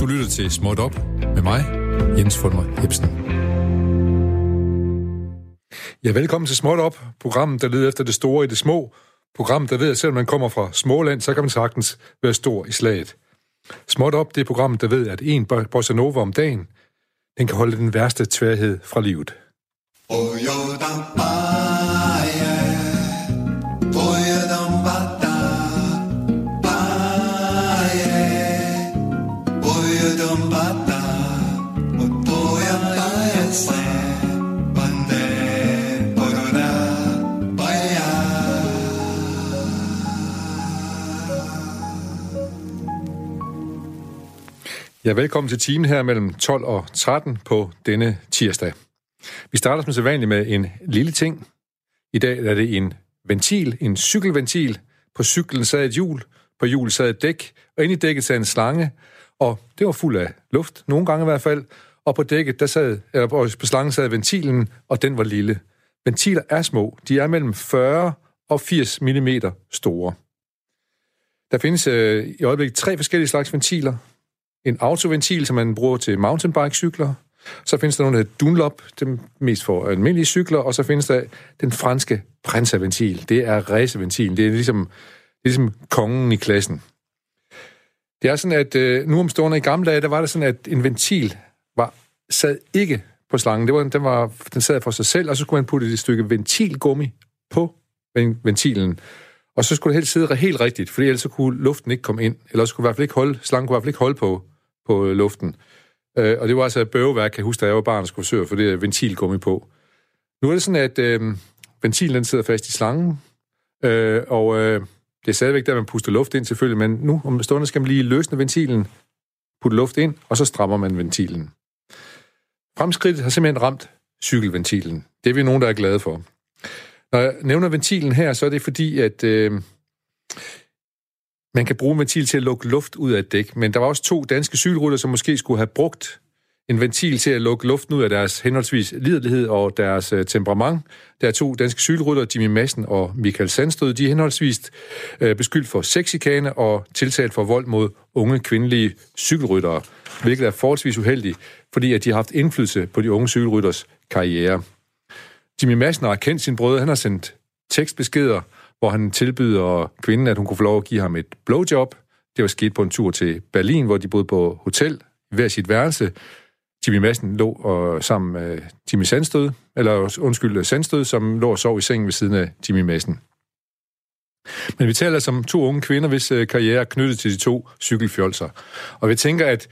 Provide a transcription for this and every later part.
Du lytter til Småt Op med mig, Jens Fulmer Hebsen. Ja, velkommen til Småt Op, programmet, der leder efter det store i det små. Programmet, der ved, at selvom man kommer fra Småland, så kan man sagtens være stor i slaget. Småt Op, det er programmet, der ved, at en bossa nova om dagen, den kan holde den værste tværhed fra livet. Oh, Ja, velkommen til timen her mellem 12 og 13 på denne tirsdag. Vi starter som sædvanligt med en lille ting. I dag er det en ventil, en cykelventil. På cyklen sad et hjul, på hjulet sad et dæk, og inde i dækket sad en slange, og det var fuld af luft, nogle gange i hvert fald, og på dækket, der sad, eller på slangen sad ventilen, og den var lille. Ventiler er små. De er mellem 40 og 80 mm store. Der findes øh, i øjeblikket tre forskellige slags ventiler en autoventil, som man bruger til mountainbike-cykler. Så findes der nogle, der hedder Dunlop, dem mest for almindelige cykler, og så findes der den franske Prinsa-ventil. Det er raceventilen. Det er ligesom, det er ligesom kongen i klassen. Det er sådan, at øh, nu om stående i gamle dage, der var det sådan, at en ventil var, sad ikke på slangen. Det var, den, var, den sad for sig selv, og så skulle man putte et stykke ventilgummi på ventilen. Og så skulle det helst sidde helt rigtigt, for ellers så kunne luften ikke komme ind. Eller så kunne i hvert fald ikke holde, slangen kunne i hvert fald ikke holde på, på øh, luften. Øh, og det var altså et bøveværk, kan jeg huske, da jeg var barn og skulle forsøge for det ventilgummi på. Nu er det sådan, at øh, ventilen den sidder fast i slangen, øh, og øh, det er stadigvæk der, man puster luft ind selvfølgelig, men nu om stunden skal man lige løsne ventilen, putte luft ind, og så strammer man ventilen. Fremskridtet har simpelthen ramt cykelventilen. Det er vi nogen, der er glade for. Når jeg nævner ventilen her, så er det fordi, at øh, man kan bruge en ventil til at lukke luft ud af et dæk, men der var også to danske cykelrytter, som måske skulle have brugt en ventil til at lukke luften ud af deres henholdsvis lidelighed og deres øh, temperament. Der er to danske cykelrytter, Jimmy Madsen og Michael Sandstød. De er henholdsvis øh, beskyldt for sexikane og tiltalt for vold mod unge kvindelige cykelryttere, hvilket er forholdsvis uheldigt, fordi at de har haft indflydelse på de unge cykelrytters karriere. Jimmy Madsen har kendt sin brødre. Han har sendt tekstbeskeder, hvor han tilbyder kvinden, at hun kunne få lov at give ham et blowjob. Det var sket på en tur til Berlin, hvor de boede på hotel i hver sit værelse. Jimmy Madsen lå og, sammen med Jimmy Sandstød, eller undskyld, Sandstød, som lå og sov i sengen ved siden af Jimmy Madsen. Men vi taler som to unge kvinder, hvis øh, karriere er knyttet til de to cykelfjolser. Og vi tænker, at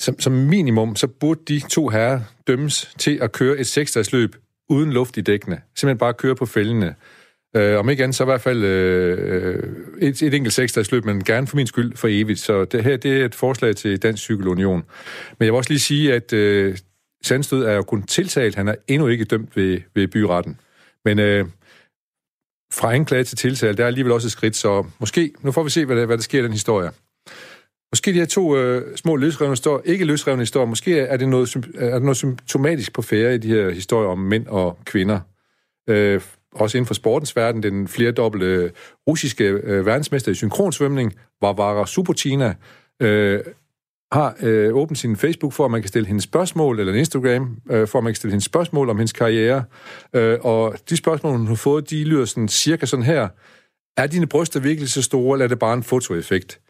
som, som minimum, så burde de to herrer dømmes til at køre et seksdagsløb uden luft i dækkene. Simpelthen bare køre på fældene. Øh, om ikke andet, så i hvert fald øh, et, et enkelt seksdagsløb, men gerne for min skyld for evigt. Så det her det er et forslag til Dansk Cykelunion. Men jeg vil også lige sige, at øh, Sandstød er jo kun tiltalt. Han er endnu ikke dømt ved, ved byretten. Men øh, fra anklage til tiltale, der er alligevel også et skridt, så måske, nu får vi se, hvad der, hvad der sker i den historie. Måske de her to øh, små løsrevne historier, ikke løsrevne historier, måske er det noget, er det noget symptomatisk på færre i de her historier om mænd og kvinder. Øh, også inden for sportens verden, den flerdobbelte øh, russiske øh, verdensmester i synkronsvømning, Varvara Subotina, øh, har øh, åbnet sin Facebook for, at man kan stille hendes spørgsmål, eller en Instagram, øh, for at man kan stille hendes spørgsmål om hendes karriere. Øh, og de spørgsmål, hun har fået, de lyder sådan cirka sådan her. Er dine bryster virkelig så store, eller er det bare en fotoeffekt?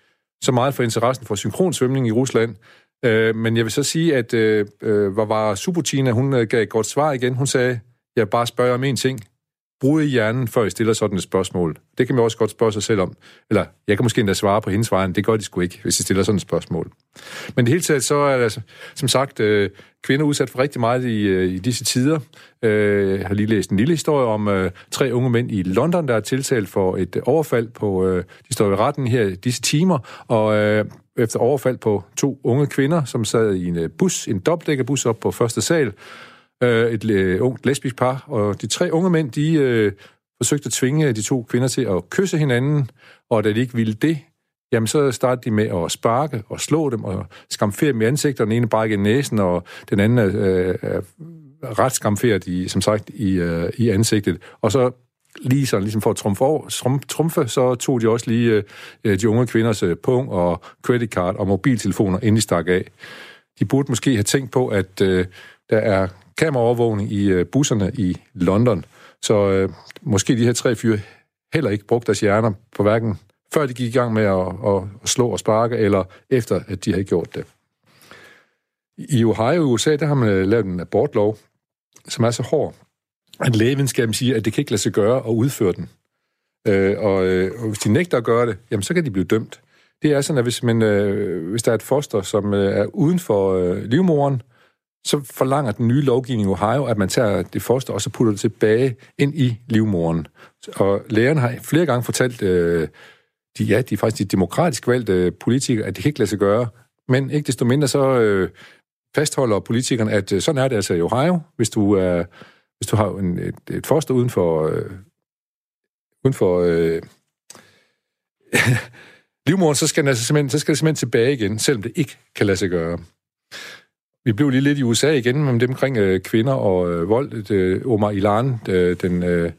så meget for interessen for synkronsvømning i Rusland. Øh, men jeg vil så sige, at øh, øh var Subutina, hun øh, gav et godt svar igen. Hun sagde, jeg bare spørger om en ting bruge hjernen, før I stiller sådan et spørgsmål. Det kan man også godt spørge sig selv om. Eller jeg kan måske endda svare på hendes vejen. Det gør de sgu ikke, hvis I stiller sådan et spørgsmål. Men det hele taget, så er der altså, som sagt øh, kvinder udsat for rigtig meget i, øh, i disse tider. Øh, jeg har lige læst en lille historie om øh, tre unge mænd i London, der er tiltalt for et øh, overfald på... Øh, de står i retten her disse timer, og øh, efter overfald på to unge kvinder, som sad i en øh, bus, en dobbeltdækkerbus op på første sal, øh, et øh, ungt lesbisk par, og de tre unge mænd, de øh, forsøgte at tvinge de to kvinder til at kysse hinanden, og da de ikke ville det, jamen så startede de med at sparke og slå dem og skamfere dem i ansigtet, den ene brækkede i næsen, og den anden øh, er ret skamferet, i, som sagt, i, øh, i ansigtet. Og så lige sådan, ligesom for at trumfe, over, trumfe, så tog de også lige øh, øh, de unge kvinders øh, pung og credit card og mobiltelefoner, inden de stak af. De burde måske have tænkt på, at øh, der er kameraovervågning i øh, busserne i London, så øh, måske de her tre fyre heller ikke brugte deres hjerner på hverken før de gik i gang med at, at, slå og sparke, eller efter, at de havde gjort det. I Ohio i USA, der har man øh, lavet en abortlov, som er så hård, at lægevidenskaben siger, at det kan ikke lade sig gøre at udføre den. Øh, og, øh, og hvis de nægter at gøre det, jamen så kan de blive dømt. Det er sådan, at hvis, man, øh, hvis der er et foster, som øh, er uden for øh, livmoren, så forlanger den nye lovgivning i Ohio, at man tager det foster, og så putter det tilbage ind i livmoren. Og lægerne har flere gange fortalt, øh, de, ja, de er faktisk de demokratisk valgte politikere, at det kan ikke lade sig gøre. Men ikke desto mindre så øh, fastholder politikerne, at øh, sådan er det altså i Ohio. Hvis du, er, hvis du har en, et, et foster uden for... Øh, uden for øh, livmoren, så skal, den altså simpelthen, så skal det simpelthen tilbage igen, selvom det ikke kan lade sig gøre. Vi blev lige lidt i USA igen med dem omkring øh, kvinder og øh, vold. Det, øh, Omar Ilan, øh, den øh,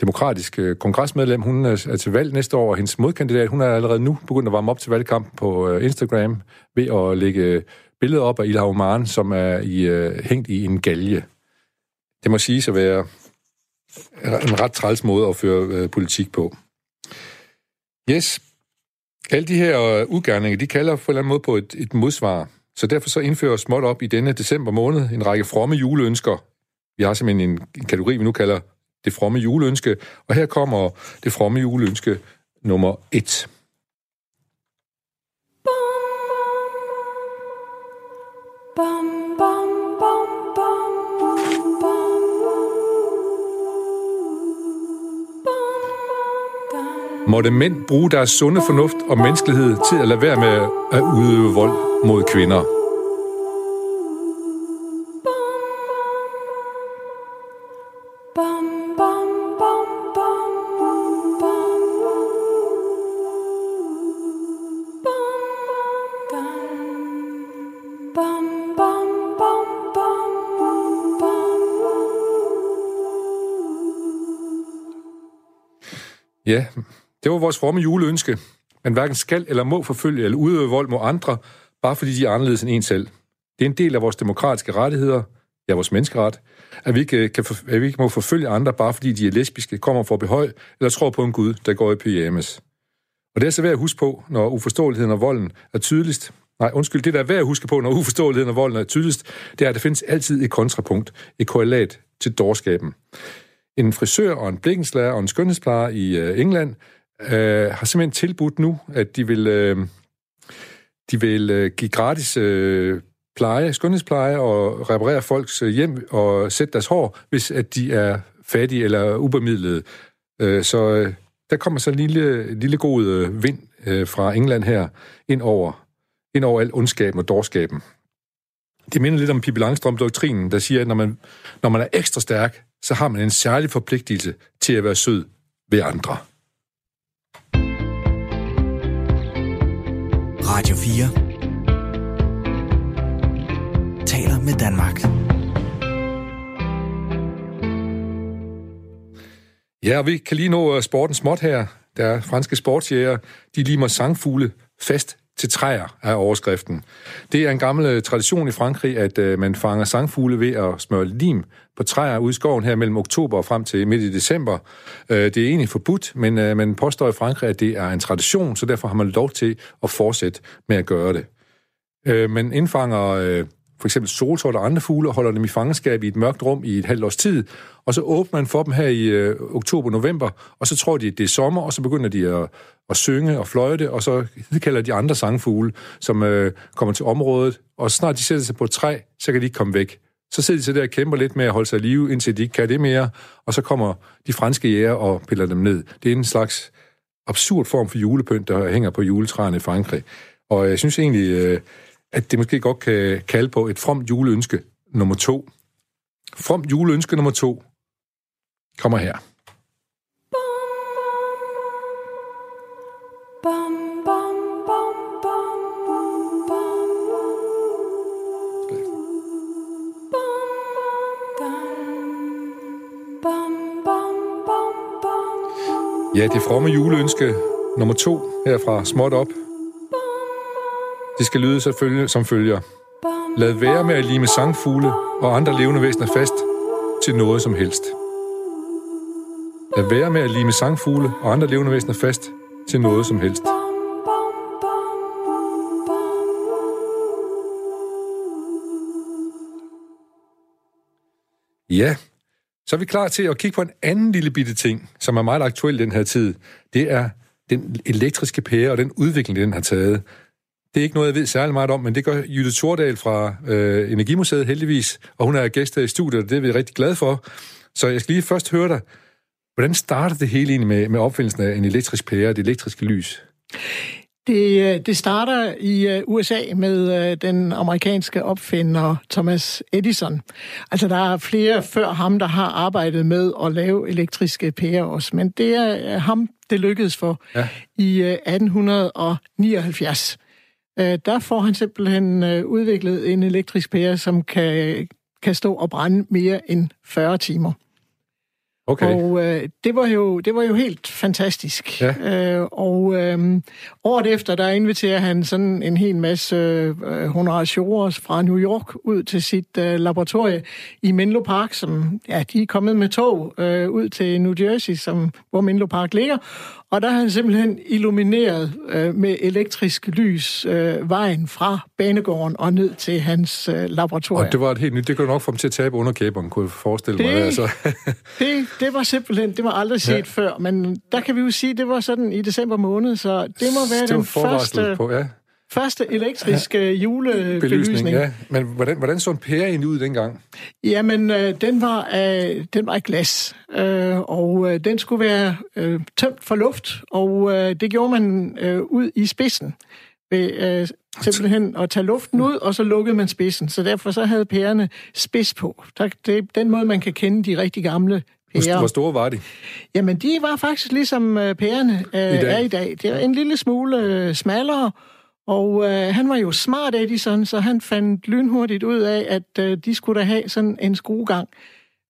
demokratiske øh, kongresmedlem, hun øh, er til valg næste år, og hendes modkandidat, hun er allerede nu begyndt at varme op til valgkampen på øh, Instagram ved at lægge billeder op af Ilha Omar, som er i, øh, hængt i en galge. Det må siges at være en ret træls måde at føre øh, politik på. Yes, alle de her øh, udgærninger, de kalder på en eller anden måde på et, et modsvar. Så derfor så indfører småt op i denne december måned en række fromme juleønsker. Vi har simpelthen en, en kategori, vi nu kalder det fromme juleønske. Og her kommer det fromme juleønske nummer et. Bum, bum, bum, Måtte mænd bruge deres sunde fornuft og menneskelighed til at lade være med at udøve vold mod kvinder. Ja, det var vores fromme juleønske. Man hverken skal eller må forfølge eller udøve vold mod andre, bare fordi de er anderledes end en selv. Det er en del af vores demokratiske rettigheder, ja, vores menneskeret, at vi, ikke, øh, kan, at vi ikke må forfølge andre, bare fordi de er lesbiske, kommer fra behøj, eller tror på en Gud, der går i pyjamas. Og det er så værd at huske på, når uforståeligheden og volden er tydeligst. Nej, undskyld, det der er værd at huske på, når uforståeligheden og volden er tydeligst, det er, at der findes altid et kontrapunkt, et korrelat til dårskaben. En frisør og en blikkenslager og en skønhedsplejer i øh, England øh, har simpelthen tilbudt nu, at de vil, øh, de vil øh, give gratis øh, pleje, skønhedspleje og reparere folks øh, hjem og sætte deres hår, hvis at de er fattige eller ubemidlede. Øh, så øh, der kommer så en lille, lille god øh, vind øh, fra England her ind over, ind over al ondskaben og dårskaben. Det minder lidt om Pippi Langstrøm-doktrinen, der siger, at når man, når man er ekstra stærk, så har man en særlig forpligtelse til at være sød ved andre. Radio 4 taler med Danmark. Ja, vi kan lige nå øh, sporten småt her. Der er franske sportsjæger, de limer sangfugle fast til træer er overskriften. Det er en gammel øh, tradition i Frankrig, at øh, man fanger sangfugle ved at smøre lim på træer ude i skoven her mellem oktober og frem til midt i december. Øh, det er egentlig forbudt, men øh, man påstår i Frankrig, at det er en tradition, så derfor har man lov til at fortsætte med at gøre det. Øh, man indfanger for eksempel solsort og andre fugle, og holder dem i fangenskab i et mørkt rum i et halvt års tid, og så åbner man for dem her i øh, oktober-november, og så tror de, at det er sommer, og så begynder de at, og synge og fløjte, og så kalder de andre sangfugle, som øh, kommer til området, og snart de sætter sig på et træ, så kan de ikke komme væk. Så sidder de så der og kæmper lidt med at holde sig i live, indtil de ikke kan det mere, og så kommer de franske jæger og piller dem ned. Det er en slags absurd form for julepynt, der hænger på juletræerne i Frankrig. Og jeg synes egentlig, øh, at det måske godt kan kalde på et fromt juleønske nummer to. Fromt juleønske nummer to kommer her. Ja, det fromme juleønske nummer to her fra Småt Op. Det skal lyde selvfølgelig som følger. Lad være med at lime sangfugle og andre levende væsener fast til noget som helst. Lad være med at lime sangfugle og andre levende væsener fast til noget som helst. Ja, så er vi klar til at kigge på en anden lille bitte ting, som er meget aktuel i den her tid. Det er den elektriske pære og den udvikling, den har taget. Det er ikke noget, jeg ved særlig meget om, men det gør Jytte Tordal fra øh, Energimuseet heldigvis, og hun er gæst i studiet, og det er vi rigtig glade for. Så jeg skal lige først høre dig. Hvordan startede det hele egentlig med, med opfindelsen af en elektrisk pære og det elektriske lys? Det, øh, det starter i øh, USA med øh, den amerikanske opfinder Thomas Edison. Altså, der er flere før ham, der har arbejdet med at lave elektriske pærer også, men det er ham, det lykkedes for ja. i 1879. Der får han simpelthen udviklet en elektrisk pære, som kan, kan stå og brænde mere end 40 timer. Okay. Og øh, det, var jo, det var jo helt fantastisk. Ja. Øh, og øh, året efter, der inviterer han sådan en hel masse øh, honoratiorer fra New York ud til sit øh, laboratorie i Menlo Park, som ja, de er kommet med tog øh, ud til New Jersey, som, hvor Menlo Park ligger. Og der har han simpelthen illumineret øh, med elektrisk lys øh, vejen fra banegården og ned til hans øh, laboratorium. Og det var et helt nyt. Det kunne nok få ham til at tabe underkæberen, kunne jeg forestille det, mig. Altså. det, det var simpelthen, det var aldrig set ja. før. Men der kan vi jo sige, det var sådan i december måned, så det må være det den første... På, ja første elektriske ja. julebelysning. Ja. Men hvordan, hvordan så en pære egentlig ud dengang? Jamen, øh, den, var, øh, den var i glas, øh, og øh, den skulle være øh, tømt for luft, og øh, det gjorde man øh, ud i spidsen ved øh, simpelthen at tage luften ud, og så lukkede man spidsen. Så derfor så havde pærerne spids på. Det er den måde, man kan kende de rigtig gamle pærer. Hvor store var de? Jamen, de var faktisk ligesom øh, pærerne øh, I er i dag. Det er en lille smule øh, smallere, og øh, han var jo smart, Edison, så han fandt lynhurtigt ud af, at øh, de skulle da have sådan en skruegang,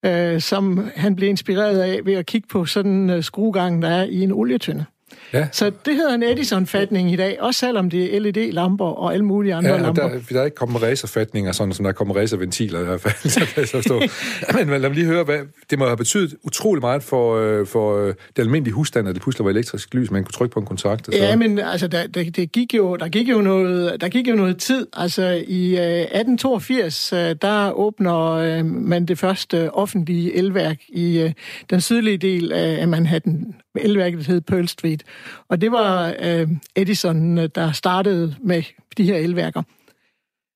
øh, som han blev inspireret af ved at kigge på sådan en øh, skruegang, der er i en olietønde. Ja. Så det hedder en Edison-fatning i dag, også selvom det er LED-lamper og alle mulige andre ja, lamper. Der, der er ikke kommet racerfatninger, sådan som der er kommet racerventiler i hvert fald, så kan jeg så forstå. Men lad mig lige høre, hvad, det må have betydet utrolig meget for, øh, for øh, det almindelige husstand, at det pludselig var elektrisk lys, man kunne trykke på en kontakt. Så. Ja, men altså, der, der, det gik jo, der, gik jo noget, der gik jo noget tid. Altså, i øh, 1882, øh, der åbner man det første offentlige elværk i den sydlige del af Manhattan. Elværket hed Pearl Street. Og det var øh, Edison, der startede med de her elværker.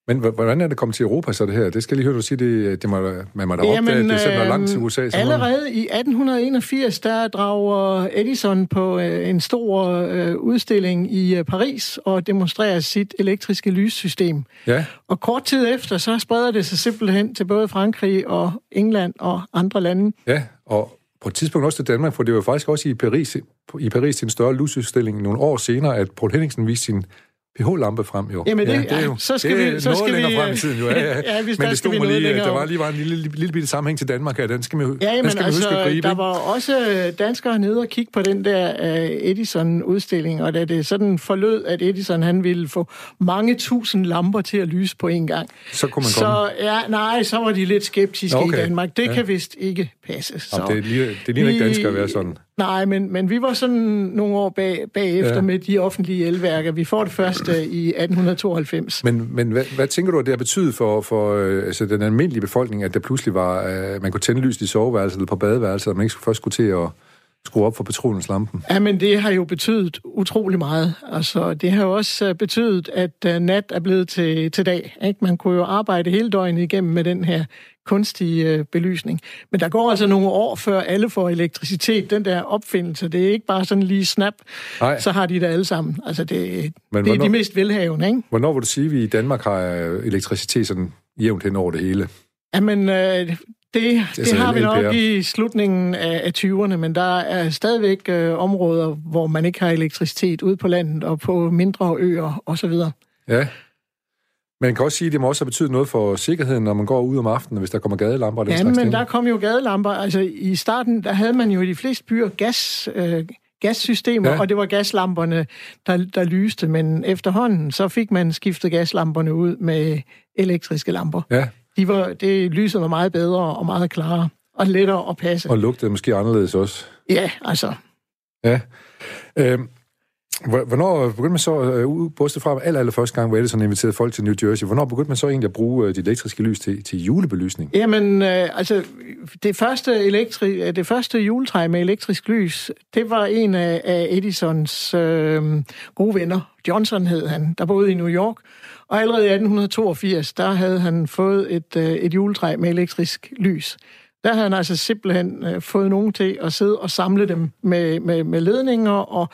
Men hvordan er det kommet til Europa så det her? Det skal lige høre, du sige, det, det må, man må da Jamen, opdage, det sender langt til USA. Så allerede i 1881, der drager Edison på øh, en stor øh, udstilling i øh, Paris og demonstrerer sit elektriske lyssystem. Ja. Og kort tid efter, så spreder det sig simpelthen til både Frankrig og England og andre lande. Ja, og på et tidspunkt også til Danmark, for det var faktisk også i Paris, i Paris til en større lysudstilling nogle år senere, at Paul Henningsen viste sin pH-lampe frem, jo. Jamen, det, ja, det er jo så skal det er vi, så skal længere vi, frem i tiden, jo. Ja, ja. ja hvis men det stod mig lige, der var lige var en lille, lille, lille bitte sammenhæng til Danmark her, den skal, man, ja, den skal altså, huske at gribe. Der var også danskere nede og kigge på den der uh, Edison-udstilling, og da det sådan forlød, at Edison han ville få mange tusind lamper til at lyse på en gang. Så kunne man så, komme. Ja, nej, så var de lidt skeptiske okay. i Danmark. Det ja. kan vist ikke passe. Så. Jamen, det, er, det ligner ikke danskere at være sådan. Nej, men, men vi var sådan nogle år bag, bagefter ja. med de offentlige elværker. Vi får det første i 1892. Men, men hvad, hvad tænker du, at det har betydet for, for øh, altså, den almindelige befolkning, at der pludselig var, øh, man kunne tænde lys i soveværelset eller på badeværelset, og man ikke først skulle til at skrue op for petroleumslampen? Ja, men det har jo betydet utrolig meget. Altså, det har jo også øh, betydet, at uh, nat er blevet til, til dag. Ikke? Man kunne jo arbejde hele døgnet igennem med den her kunstige uh, belysning. Men der går altså nogle år, før alle får elektricitet. Den der opfindelse, det er ikke bare sådan lige snap, Nej. så har de det alle sammen. Altså, det, Men det er de mest velhavende, ikke? Hvornår vil du sige, at vi i Danmark har elektricitet sådan jævnt hen over det hele? Jamen, øh, det, det, det har vi nok i slutningen af, af 20'erne, men der er stadigvæk øh, områder, hvor man ikke har elektricitet ude på landet og på mindre øer osv. Ja. Man kan også sige, at det må også have betydet noget for sikkerheden, når man går ud om aftenen, hvis der kommer gadelamper. ja, men der kom jo gadelamper. Altså i starten, der havde man jo i de fleste byer gas, øh, gassystemer, ja. og det var gaslamperne, der, der lyste, men efterhånden så fik man skiftet gaslamperne ud med elektriske lamper. Ja. De var, det lyset var meget bedre og meget klarere, og lettere at passe. Og lugtede måske anderledes også. Ja, altså. Ja. Øhm, Hvornår begyndte man så, øh, bortset fra aller, aller første gang, hvor Edison inviterede folk til New Jersey, hvornår begyndte man så egentlig at bruge øh, de elektriske lys til, til julebelysning? Jamen, øh, altså, det første, elektri- det første juletræ med elektrisk lys, det var en af, af Edisons øh, gode venner. Johnson hed han, der boede i New York. Og allerede i 1882, der havde han fået et, øh, et juletræ med elektrisk lys. Der havde han altså simpelthen øh, fået nogen til at sidde og samle dem med, med, med ledninger og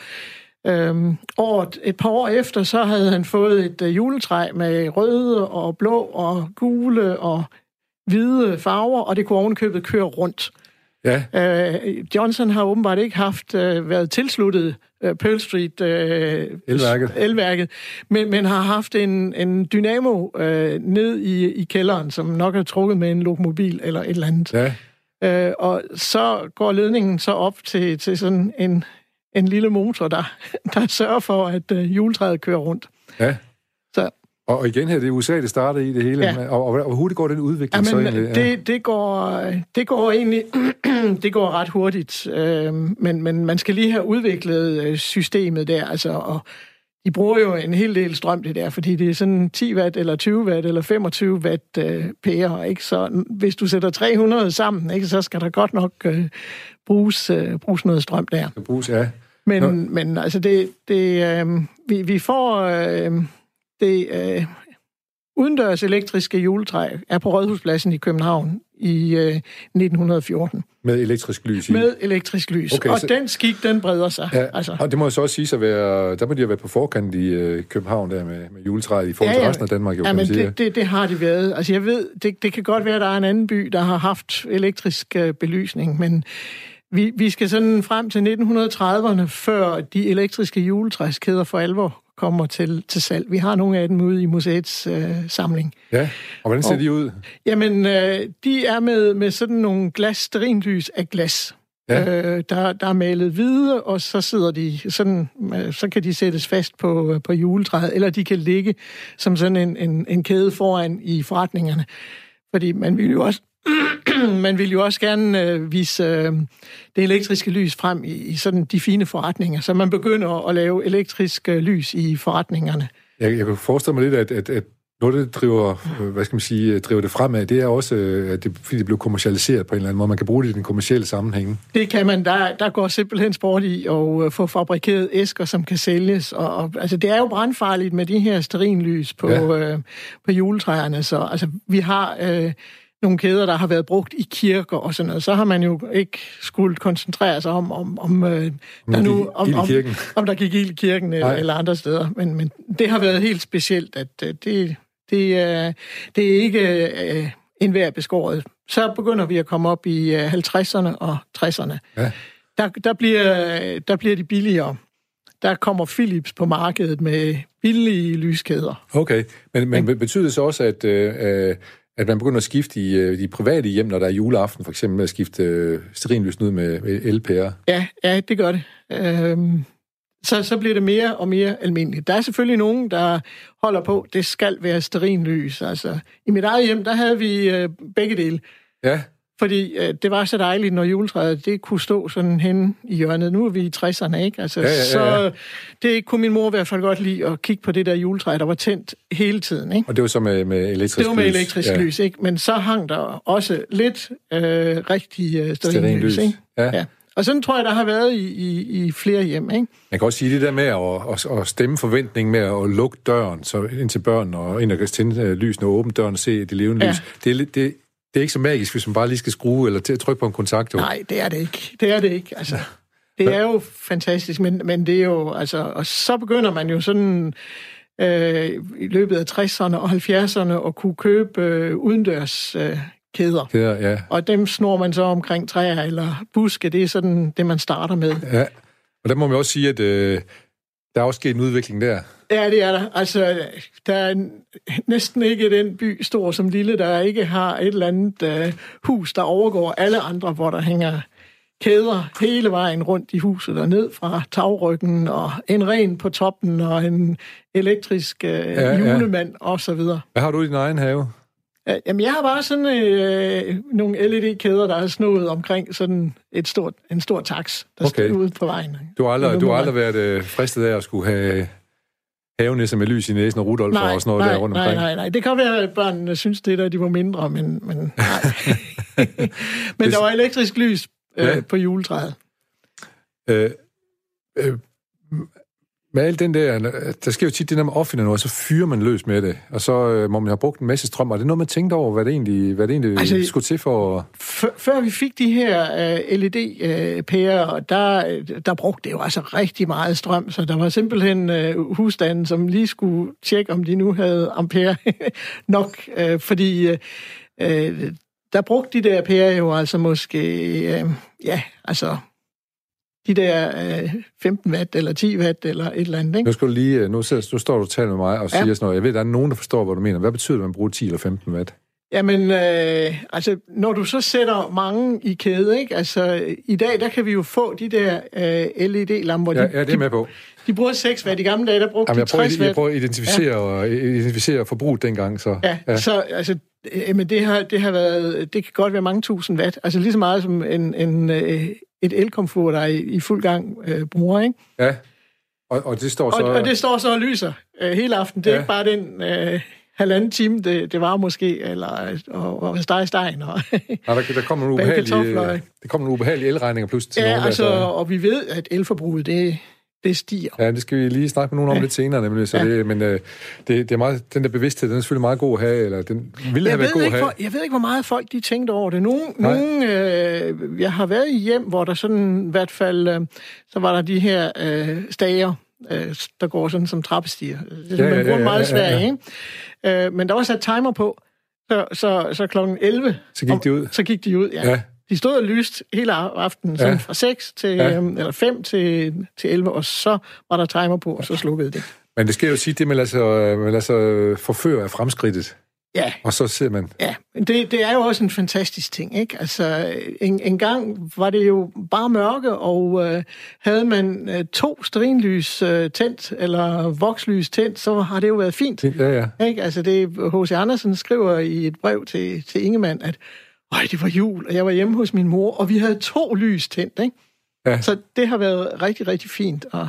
Øhm, året, et par år efter, så havde han fået et øh, juletræ med røde og blå og gule og hvide farver, og det kunne ovenkøbet køre rundt. Ja. Øh, Johnson har åbenbart ikke haft uh, været tilsluttet uh, Pearl Street uh, elværket, elværket men, men har haft en, en dynamo uh, ned i, i kælderen, som nok er trukket med en lokomobil eller et eller andet. Ja. Uh, og så går ledningen så op til, til sådan en, en lille motor, der, der sørger for, at uh, juletræet kører rundt. Ja. Så, og igen her, det er USA, det starter i det hele. Ja. Og, og, og hurtigt går den udvikling Jamen, så egentlig? Ja. Det, det, går, det går egentlig det går ret hurtigt, øh, men, men man skal lige have udviklet øh, systemet der, altså, og de bruger jo en hel del strøm det der, fordi det er sådan 10 watt eller 20 watt eller 25 watt øh, pære, ikke? Så hvis du sætter 300 sammen, ikke, så skal der godt nok øh, bruges, øh, bruges noget strøm der. Bruges, ja. Men, men altså, det, det, øh, vi, vi får øh, det øh, udendørs elektriske juletræ er på Rådhuspladsen i København i øh, 1914. Med elektrisk lys i? Med elektrisk lys. Okay, og så... den skik, den breder sig. Ja, altså. Og det må jo så også sige at være, der må de have været på forkant i øh, København der med, med juletræet i forhold til ja, ja. resten af Danmark. Jo, ja, men det, det, det har de været. Altså jeg ved, det, det kan godt være, at der er en anden by, der har haft elektrisk øh, belysning, men vi, vi skal sådan frem til 1930'erne, før de elektriske juletræskæder for alvor kommer til, til salg. Vi har nogle af dem ude i museets øh, samling. Ja, og hvordan ser og, de ud? Jamen, øh, de er med, med sådan nogle glas, sterinlys af glas. Ja. Øh, der, der er malet hvide, og så sidder de sådan, øh, så kan de sættes fast på, på juletræet, eller de kan ligge som sådan en, en, en kæde foran i forretningerne. Fordi man vil jo også man vil jo også gerne øh, vise øh, det elektriske lys frem i, i sådan de fine forretninger, så man begynder at lave elektrisk øh, lys i forretningerne. Jeg, jeg kan forestille mig lidt, at, at, at noget, der driver, øh, hvad skal man sige, driver det fremad, det er også, øh, at det, fordi det blev kommercialiseret på en eller anden måde. Man kan bruge det i den kommercielle sammenhæng. Det kan man. Der, der går simpelthen sport i at få fabrikeret æsker, som kan sælges. Og, og, altså, det er jo brandfarligt med de her sterinlys på, ja. øh, på juletræerne. Så altså, vi har... Øh, nogle kæder, der har været brugt i kirker og sådan noget, så har man jo ikke skulle koncentrere sig om, om, om, øh, der nu, om, om, om der gik ild i kirken eller, eller andre steder. Men, men det har været helt specielt, at øh, det, det, øh, det er ikke øh, enhver beskåret. Så begynder vi at komme op i øh, 50'erne og 60'erne. Ja. Der, der, bliver, der bliver de billigere. Der kommer Philips på markedet med billige lyskæder. Okay, men, men betyder det så også, at... Øh, at man begynder at skifte i øh, de private hjem, når der er juleaften, for eksempel med at skifte øh, sterinlysen ud med, LPR? Ja, ja, det gør det. Øhm, så, så bliver det mere og mere almindeligt. Der er selvfølgelig nogen, der holder på, det skal være sterinlys. Altså, I mit eget hjem, der havde vi øh, begge dele. Ja. Fordi øh, det var så dejligt, når juletræet det kunne stå sådan hen i hjørnet. Nu er vi i 60'erne, ikke? Altså, ja, ja, ja, ja. Så det kunne min mor i hvert fald godt lide at kigge på det der juletræ, der var tændt hele tiden. Ikke? Og det var så med, med elektrisk lys? Det var med elektrisk ja. lys, ikke? Men så hang der også lidt øh, rigtig øh, sterinlys, ikke? Ja. ja. Og sådan tror jeg, der har været i, i, i flere hjem, ikke? Man kan også sige det der med at, at, at stemme forventning med at lukke døren så ind til børn og ind og tænde øh, lysene og åbne døren og se det levende ja. lys. Det, det, det er ikke så magisk, hvis man bare lige skal skrue eller til at trykke på en kontakt. Jo. Nej, det er det ikke. Det er det ikke. Altså, det er jo fantastisk, men, men det er jo, altså, og så begynder man jo sådan øh, i løbet af 60'erne og 70'erne at kunne købe øh, udendørs øh, kæder. Kæder, ja. Og dem snor man så omkring træer eller buske. Det er sådan det, man starter med. Ja, og der må man også sige, at øh, der er også sket en udvikling der. Ja, det er der. Altså, der er næsten ikke den by, stor som lille, der ikke har et eller andet uh, hus, der overgår alle andre, hvor der hænger kæder hele vejen rundt i huset og ned fra tagryggen, og en ren på toppen, og en elektrisk øh, ja, julemand ja. og så videre. Hvad har du i din egen have? Jamen, jeg har bare sådan øh, nogle LED-kæder, der er snået omkring sådan et stort, en stor tax, der okay. står ude på vejen. Du har aldrig, du har aldrig været øh, fristet af at skulle have havenisse med lys i næsen og Rudolf nej, og sådan noget nej, der rundt omkring? Nej, nej, nej. Det kan være, at børnene synes det, der de var mindre, men, men nej. men der var elektrisk lys øh, ja. på juletræet. Øh, øh, med alt den der, der sker jo tit det, når man opfinder noget, så fyrer man løs med det, og så øh, må man have brugt en masse strøm. Og det er noget, man tænkte over, hvad det egentlig, hvad det egentlig altså, skulle til for... Før vi fik de her uh, LED-pærer, uh, der, der brugte det jo altså rigtig meget strøm, så der var simpelthen uh, husstanden, som lige skulle tjekke, om de nu havde ampere nok, uh, fordi uh, der brugte de der pærer jo altså måske, uh, ja, altså de der øh, 15 watt eller 10 watt eller et eller andet. Ikke? Nu, skal du lige, øh, nu, sidder, nu står du og taler med mig og siger ja. sådan noget. Jeg ved, der er nogen, der forstår, hvad du mener. Hvad betyder det, at man bruger 10 eller 15 watt? Jamen, øh, altså, når du så sætter mange i kæde, ikke? Altså, i dag, der kan vi jo få de der øh, LED-lamper. Ja, ja, det er med på. De, de bruger 6 watt. I gamle dage, der brugte Jamen, de 60 watt. Jeg prøver at identificere, ja. identificere forbruget dengang, så... Ja, ja. så altså, øh, men det har, det har været, det kan godt være mange tusind watt. Altså lige så meget som en, en, øh, et elkomfur, der er i, i fuld gang øh, bruger, ikke? Ja, og, og det står så... Og, og det står så og lyser øh, hele aften. Det er ja. ikke bare den øh, halvanden time, det, det var måske, eller og, og steg stegen. Og Nej, der, der kommer nogle ubehagelige, der kommer nogle ubehagelige elregninger pludselig til ja, nogen. altså, der, så... og vi ved, at elforbruget, det, det stiger. Ja, det skal vi lige snakke med nogen om ja. lidt senere, nemlig. Så ja. det, men øh, det, det er meget, den der bevidsthed, den er selvfølgelig meget god at have, eller den ville have været god at have. Hvor, jeg ved ikke, hvor meget folk de tænkte over det. Nogle, nogle øh, jeg har været i hjem, hvor der sådan i hvert fald, øh, så var der de her øh, stager, øh, der går sådan som trappestiger. Det er ja, ja, ja, ja, meget svært, ja, ja. ikke? Øh, men der var sat timer på, så, så, så klokken 11... Så gik de ud? Så gik de ud, ja. ja. De stod og lyst hele aftenen, ja. fra 6 til, ja. øhm, eller 5 til, til 11, og så var der timer på, og så slukkede det. Men det skal jo sige, det man lader sig, man lader sig forføre af fremskridtet. Ja. Og så ser man... Ja, det, det er jo også en fantastisk ting, ikke? Altså, en, en gang var det jo bare mørke, og øh, havde man øh, to strinlys øh, tændt, eller vokslys tændt, så har det jo været fint. Ja, ja. Ikke? Altså, det H.C. Andersen skriver i et brev til, til Ingemann, at Øj, det var jul, og jeg var hjemme hos min mor, og vi havde to lys tændt, ikke? Ja. Så det har været rigtig, rigtig fint. Og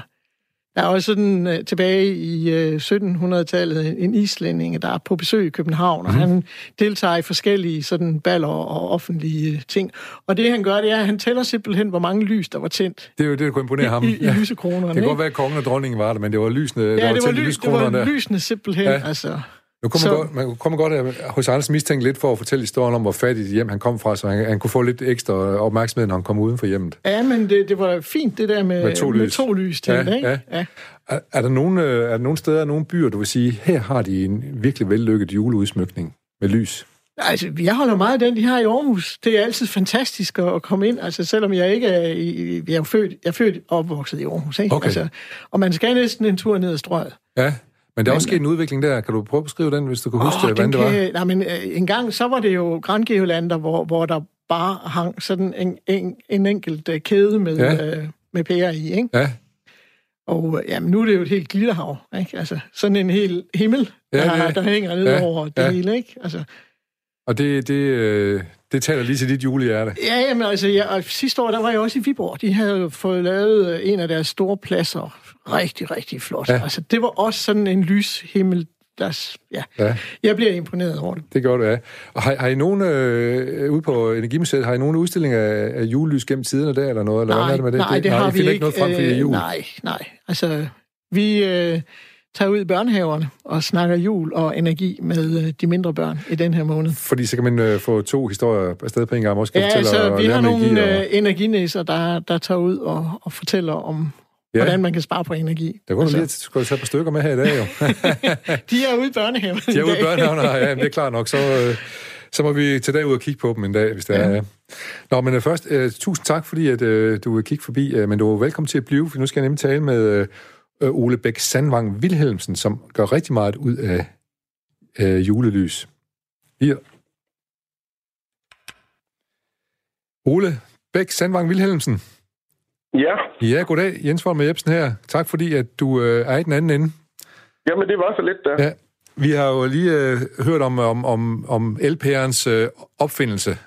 der er også sådan uh, tilbage i uh, øh, 1700-tallet en islænding, der er på besøg i København, mm. og mhm. han deltager i forskellige sådan baller og offentlige ting. Og det han gør, det er, at han tæller simpelthen, hvor mange lys, der var tændt. Det er jo det, der kunne imponere ham. I, i, i lysekronerne. Det kan godt være, at kongen og dronningen var der, men det var lysende, ja, der var det var, lys, det var lysende simpelthen. Ja. Altså. Nu kommer så... godt, man kommer godt hos Anders mistænke lidt for at fortælle historien om, hvor fattigt hjem han kom fra, så han, han kunne få lidt ekstra opmærksomhed, når han kom uden for hjemmet. Ja, men det, det var fint, det der med, med to lys, med to lys til, ja, ikke? Ja. ja. Er, er, der nogle, øh, er der nogle steder, nogle byer, du vil sige, her har de en virkelig vellykket juleudsmykning med lys? Altså, jeg holder meget af den, de har i Aarhus. Det er altid fantastisk at komme ind, altså selvom jeg ikke er... I, jeg er født, jeg er født opvokset i Aarhus, ikke? Okay. Altså, og man skal næsten en tur ned ad strøget. Ja. Men der er også sket en udvikling der. Kan du prøve at beskrive den, hvis du kan huske, oh, hvordan det var? Kan, nej, men øh, en gang så var det jo Grand Geolander, hvor, hvor der bare hang sådan en, en, en enkelt uh, kæde med, ja. uh, med pærer i, ikke? Ja. Og jamen, nu er det jo et helt glitterhav, ikke? Altså, sådan en hel himmel, ja, der, der hænger ned ja, over det ja. hele, ikke? Altså, og det, det, øh, det taler lige til dit julehjerte. Ja, jamen altså, ja, og sidste år, der var jeg også i Viborg. De havde fået lavet en af deres store pladser rigtig, rigtig flot. Ja. Altså, det var også sådan en lyshimmel, der, ja. ja. Jeg bliver imponeret over det. Det gør du, ja. Og har, har I nogen, øh, ude på Energimuseet, har I nogen udstillinger af, af julelys gennem tiderne der, eller noget? Eller nej, hvad er det med det? nej, det, det har nej, vi ikke. ikke noget frem for øh, jul? Nej, nej. Altså, vi... Øh, tager ud i børnehaverne og snakker jul og energi med øh, de mindre børn i den her måned. Fordi så kan man øh, få to historier afsted på en gang, kan ja, fortælle så og vi har nogle energi, og... Øh, energinæser, der, der tager ud og, og fortæller om, ja. hvordan man kan spare på energi. Der kunne altså. lige skulle tage par stykker med her i dag, jo. de er ude i børnehaven De er ude i børnehaven, ja, det er klart nok. Så, øh, så må vi tage dag ud og kigge på dem en dag, hvis det ja. er. Ja. Nå, men først, uh, tusind tak, fordi at, uh, du vil kigge forbi, uh, men du er velkommen til at blive, for nu skal jeg nemlig tale med... Uh, øh, Ole Bæk Sandvang Wilhelmsen, som gør rigtig meget ud af øh, julelys. Hier. Ole Bæk Sandvang Vilhelmsen. Ja. Ja, goddag. Jens Folmer Jebsen her. Tak fordi, at du øh, er i den anden ende. Jamen, det var så lidt der. Ja. Vi har jo lige øh, hørt om, om, om, om LPR'ens øh, opfindelse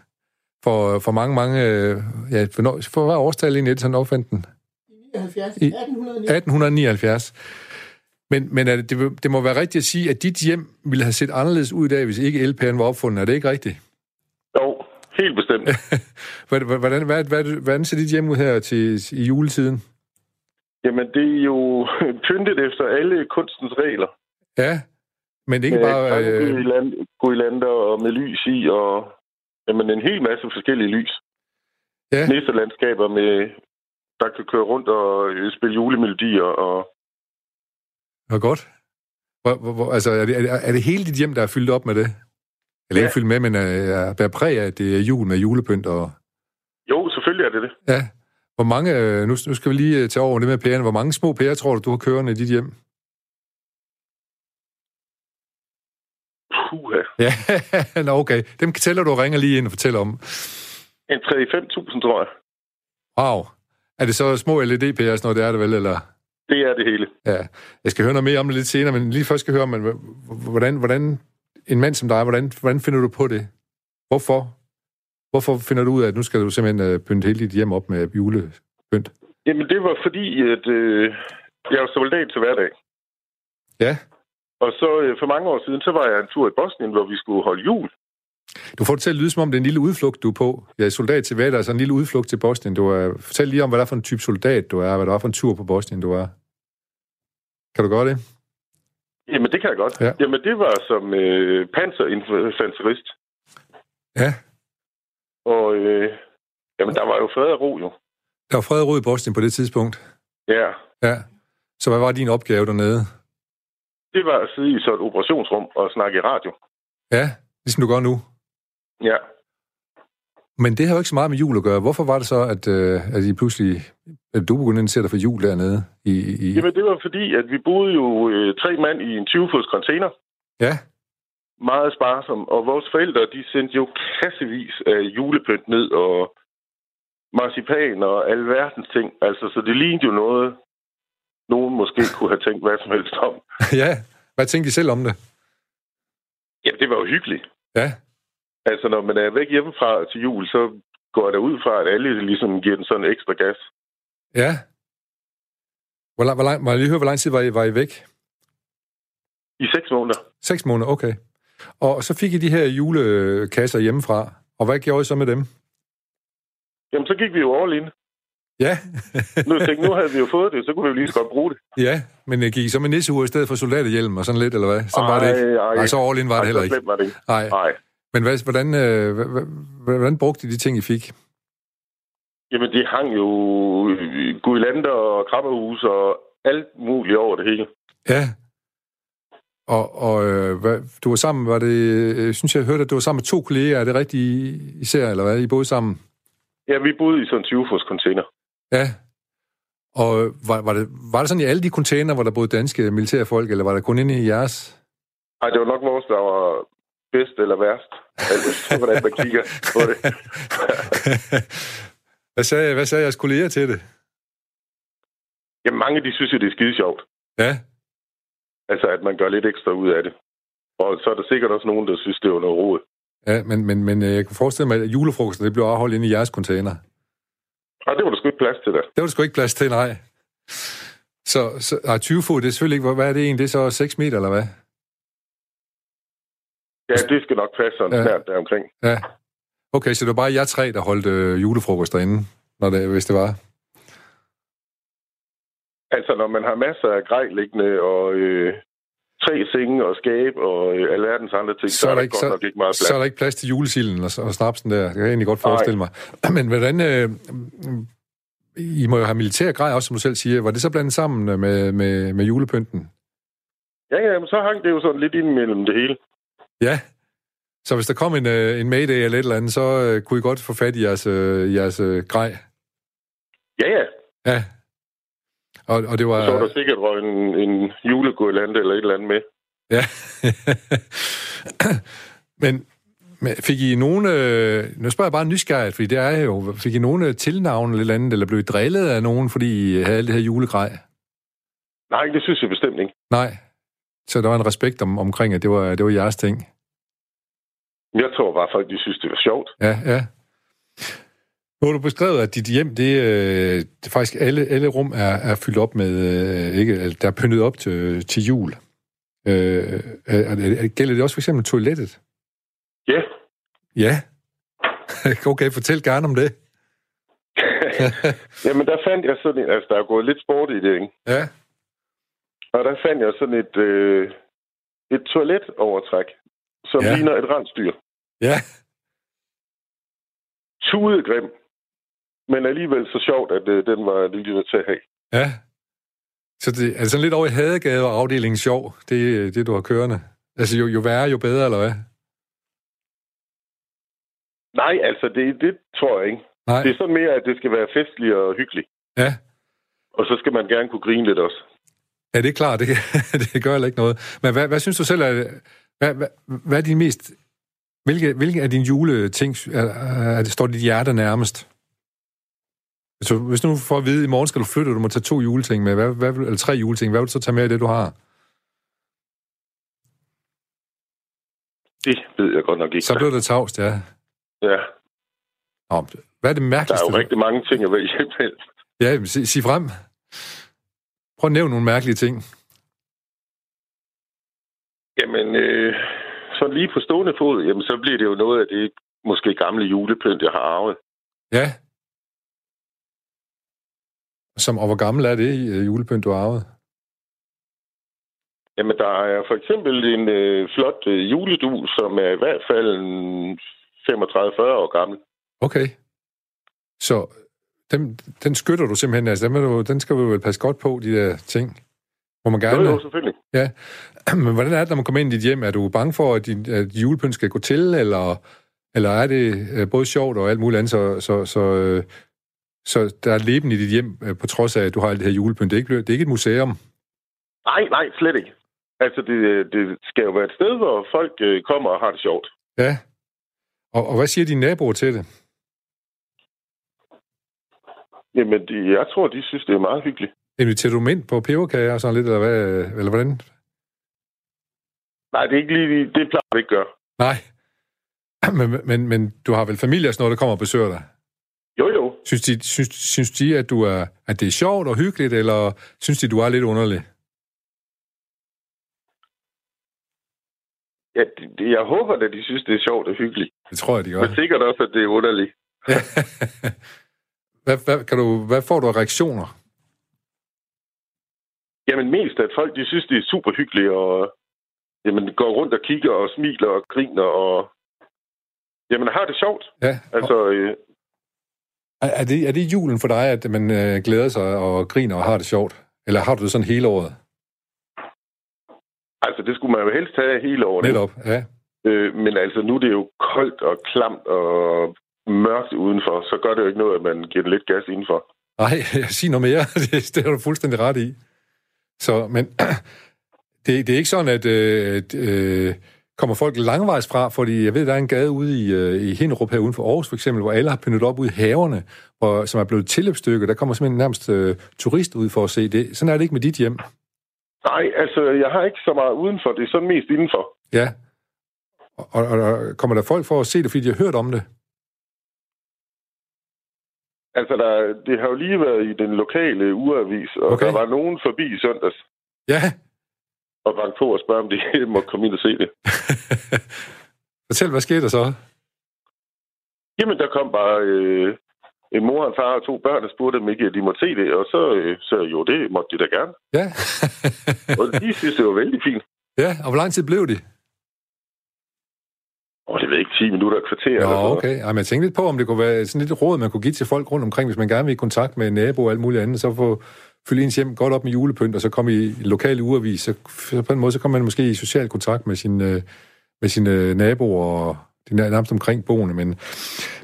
for, for mange, mange... Øh, ja, for, for hvad årstal egentlig sådan opfandt den? 79. 1879. 1879. Men, men er det, det, det må være rigtigt at sige, at dit hjem ville have set anderledes ud i dag, hvis ikke LPR'en var opfundet. Er det ikke rigtigt? Jo, helt bestemt. hvordan, hvordan, hvad, hvad, hvordan ser dit hjem ud her til, i juletiden? Jamen, det er jo pyntet efter alle kunstens regler. Ja, men ikke med bare... Øh, guirlander og med lys i, og jamen, en hel masse forskellige lys. Ja. Næstelandskaber med, der kan køre rundt og øh, spille julemelodier. Og... Hvor godt. Hvor, hvor, hvor, altså, er det, er, det, er det hele dit hjem, der er fyldt op med det? Eller ja. ikke fyldt med, men er, er præg af, at det er jul med julepynt og... Jo, selvfølgelig er det det. Ja. Hvor mange, øh, nu, nu skal vi lige øh, tage over det med pærerne. Hvor mange små pærer tror du, du har kørende i dit hjem? Puha. Ja, nå okay. Dem tæller du og ringer lige ind og fortæller om. En 3-5.000, tror jeg. Wow. Er det så små LED-pærer, sådan noget, det er det vel, eller? Det er det hele. Ja. Jeg skal høre noget mere om det lidt senere, men lige først skal jeg høre om, hvordan, hvordan en mand som dig, hvordan, hvordan finder du på det? Hvorfor? Hvorfor finder du ud af, at nu skal du simpelthen uh, pynte hele dit hjem op med julepynt? Jamen, det var fordi, at øh, jeg var soldat til hverdag. Ja. Og så øh, for mange år siden, så var jeg en tur i Bosnien, hvor vi skulle holde jul. Du får det til at lyde, som om det er en lille udflugt, du er på. Jeg er soldat til hverdag, altså en lille udflugt til Bosnien. Du er, fortæl lige om, hvad der er for en type soldat, du er, hvad der er for en tur på Bosnien, du er. Kan du gøre det? Jamen, det kan jeg godt. Ja. Jamen, det var som øh, panserinfanterist. Ja. Og øh, jamen, der var jo fred og ro, jo. Der var fred og ro i Bosnien på det tidspunkt? Ja. Ja. Så hvad var din opgave dernede? Det var at sidde i så et operationsrum og snakke i radio. Ja, ligesom du gør nu? Ja. Men det har jo ikke så meget med jul at gøre. Hvorfor var det så, at, øh, at I pludselig, at du begyndte at interessere for jul dernede? I, i... Jamen, det var fordi, at vi boede jo øh, tre mand i en 20-fods container. Ja. Meget sparsom. Og vores forældre, de sendte jo kassevis af julepynt ned, og marcipan og alverdens ting. Altså, så det lignede jo noget, nogen måske kunne have tænkt hvad som helst om. ja, hvad tænkte I selv om det? Ja, det var jo hyggeligt. Ja. Altså, når man er væk hjemmefra til jul, så går der ud fra, at alle ligesom giver den sådan ekstra gas. Ja. Hvor lang, hvor lang, må jeg lige høre, hvor lang tid var I, var I væk? I seks måneder. Seks måneder, okay. Og så fik I de her julekasser hjemmefra. Og hvad gjorde I så med dem? Jamen, så gik vi jo all in. Ja. nu, tænkte, nu havde vi jo fået det, så kunne vi jo lige så godt bruge det. Ja, men jeg gik I så med nissehue i stedet for soldaterhjelm og sådan lidt, eller hvad? Sådan var det ikke. Ej, Nej, så all in var ej, det heller så ikke. var det ikke. Nej. Nej. Men hvad, hvordan, øh, hvordan brugte I de ting, I fik? Jamen, de hang jo guirlander og krabberhus og alt muligt over det hele. Ja. Og, og øh, hvad, du var sammen, var det, øh, synes jeg hørte, at du var sammen med to kolleger, er det rigtigt især, eller hvad? I boede sammen? Ja, vi boede i sådan en 20-fods container. Ja. Og var, var, det, var det sådan i alle de container, hvor der boede danske militærfolk, eller var der kun inde i jeres? Ej, det var nok vores, der var bedst eller værst. Altså, hvordan man kigger på det. hvad, sagde, hvad sagde jeres kolleger til det? Jamen, mange de synes jo, det er skide sjovt. Ja, Altså, at man gør lidt ekstra ud af det. Og så er der sikkert også nogen, der synes, det var noget råd. ja men, men, men øh, jeg kan forestille mig, at julefrokosten det blev afholdt inde i jeres container. Og det var der sgu ikke plads til der. Det var der sgu ikke plads til, nej. Så, så nej, 20 fod, det er selvfølgelig ikke, hvad er det egentlig? Det er så 6 meter, eller hvad? Ja, det skal nok passe sådan Ja. snart der omkring. Ja. Okay, så det var bare jer tre, der holdt øh, julefrokost derinde, når det, hvis det var? Altså, når man har masser af grej liggende og øh, tre senge og skab og øh, alverdens andre ting, så, så er der, ikke, godt nok ikke meget plads. så er der ikke plads til julesilden og, og snapsen der. Det kan jeg egentlig godt forestille mig. Men hvordan... Øh, I må jo have militær grej også, som du selv siger. Var det så blandet sammen med, med, med julepynten? Ja, ja, men så hang det jo sådan lidt ind mellem det hele. Ja. Så hvis der kom en, øh, en mayday eller et eller andet, så øh, kunne I godt få fat i jeres, øh, jeres øh, grej? Ja, ja. Ja. Og, og det var... Så var der sikkert røget en, en julegurlande eller et eller andet med. Ja. Men Men fik I nogle... Øh, nu spørger jeg bare nysgerrigt, fordi det er jo... Fik I nogle tilnavne eller andet, eller blev I drillet af nogen, fordi I havde alt det her julegrej? Nej, det synes jeg bestemt ikke. Nej. Så der var en respekt om, omkring, at det var, det var jeres ting? Jeg tror bare, folk de synes, det var sjovt. Ja, ja. Nu har du beskrevet, at dit hjem, det, øh, det faktisk alle, alle rum er, er fyldt op med, øh, ikke, der er pyntet op til, til jul. Øh, er, gælder det også for eksempel toilettet? Ja. Ja? okay, fortæl gerne om det. Jamen, der fandt jeg sådan en, altså der er gået lidt sport i det, ikke? Ja. Og der fandt jeg sådan et, øh, et toiletovertræk, som ja. ligner et rensdyr. Ja. Tudegrim. Men alligevel så sjovt, at øh, den var lige til at have. Ja. Så det er sådan lidt over i Hadegade og afdelingen sjov, det det, du har kørende. Altså jo, jo værre, jo bedre, eller hvad? Nej, altså det, det tror jeg ikke. Nej. Det er sådan mere, at det skal være festligt og hyggeligt. Ja. Og så skal man gerne kunne grine lidt også. Ja, det er klart. Det, det gør heller ikke noget. Men hvad, hvad synes du selv er... Hvad, hvad, hvad er din mest... Hvilke, hvilke af dine juleting er, er det, står dit hjerte nærmest? Så hvis nu får at vide, at i morgen skal du flytte, og du må tage to juleting med, hvad, hvad, eller tre juleting, hvad vil du så tage med af det, du har? Det ved jeg godt nok ikke. Så bliver det tavst, ja. Ja. Nå, hvad er det mærkeligste? Der er jo rigtig mange ting at vælge imellem. Ja, sig, sig frem. Prøv at nævne nogle mærkelige ting. Jamen, øh, så lige på stående fod, jamen, så bliver det jo noget af det måske gamle julepynt, jeg har arvet. Ja. Som, og hvor gammel er det øh, julepynt, du har arvet? Jamen, der er for eksempel en øh, flot øh, juledul, som er i hvert fald 35-40 år gammel. Okay. Så den, den skytter du simpelthen, altså den, du, den skal du vel passe godt på, de der ting. Må man gerne... Jo, jo, selvfølgelig. Ja. Men hvordan er det, når man kommer ind i dit hjem? Er du bange for, at, din, at julepynt skal gå til, eller, eller er det øh, både sjovt og alt muligt andet, så, så, så, øh, så der er leben i dit hjem, øh, på trods af, at du har alt det her julepynt? Det er ikke, det er ikke et museum? Nej, nej, slet ikke. Altså, det, det skal jo være et sted, hvor folk kommer og har det sjovt. Ja. Og, og hvad siger dine naboer til det? Jamen, de, jeg tror, de synes, det er meget hyggeligt. Inviterer du dem ind på peberkager og sådan lidt, eller, hvad, eller hvordan? Nej, det er ikke lige det plejer vi ikke gøre. Nej. Men, men, men du har vel familie og sådan noget, der kommer og besøger dig? Jo, jo. Synes de, synes, synes de at, du er, at det er sjovt og hyggeligt, eller synes de, du er lidt underlig? Ja, de, jeg håber, at de synes, det er sjovt og hyggeligt. Det tror jeg, de gør. Men sikkert også, at det er underligt. hvad, hvad, kan du, hvad får du af reaktioner? Jamen mest, at folk de synes, det er super hyggeligt, og jamen, går rundt og kigger og smiler og griner, og jamen har det sjovt. Ja. Altså, øh... er, det, er det julen for dig, at man øh, glæder sig og griner og har det sjovt? Eller har du det sådan hele året? Altså, det skulle man jo helst have hele året. Netop, ja. Øh, men altså, nu er det jo koldt og klamt og mørkt udenfor, så gør det jo ikke noget, at man giver det lidt gas indenfor. Nej, sig noget mere. Det, det har du fuldstændig ret i. Så, men det, det er ikke sådan, at øh, øh, kommer folk langvejs fra, fordi jeg ved, der er en gade ude i, øh, i Hinderup her uden for Aarhus for eksempel, hvor alle har pyntet op ude i haverne, hvor, som er blevet tilløbsstykker. Der kommer simpelthen nærmest øh, turist ud for at se det. Sådan er det ikke med dit hjem. Nej, altså, jeg har ikke så meget udenfor. Det er sådan mest indenfor. Ja. Og, og, og kommer der folk for at se det, fordi de har hørt om det? Altså, der, det har jo lige været i den lokale ugeavis, og okay. der var nogen forbi i søndags. Ja. Og banke på og spørge, om de må komme ind og se det. Fortæl, hvad skete der så? Jamen, der kom bare øh, en mor, en far og to børn, der spurgte, om ikke de måtte se det. Og så øh, sagde jo, det måtte de da gerne. Ja. og de synes, det var vældig fint. Ja, og hvor lang tid blev de? Og det ved ikke, 10 minutter, kvarter. Nå, eller okay. Ej, men jeg tænkte lidt på, om det kunne være sådan lidt råd, man kunne give til folk rundt omkring, hvis man gerne vil i kontakt med en nabo og alt muligt andet, så få fylde ens hjem godt op med julepynt, og så komme i lokale ugeavis. Så, så på en måde, så kommer man måske i social kontakt med sin, øh, med sine naboer og de nærmest omkring boende. Men,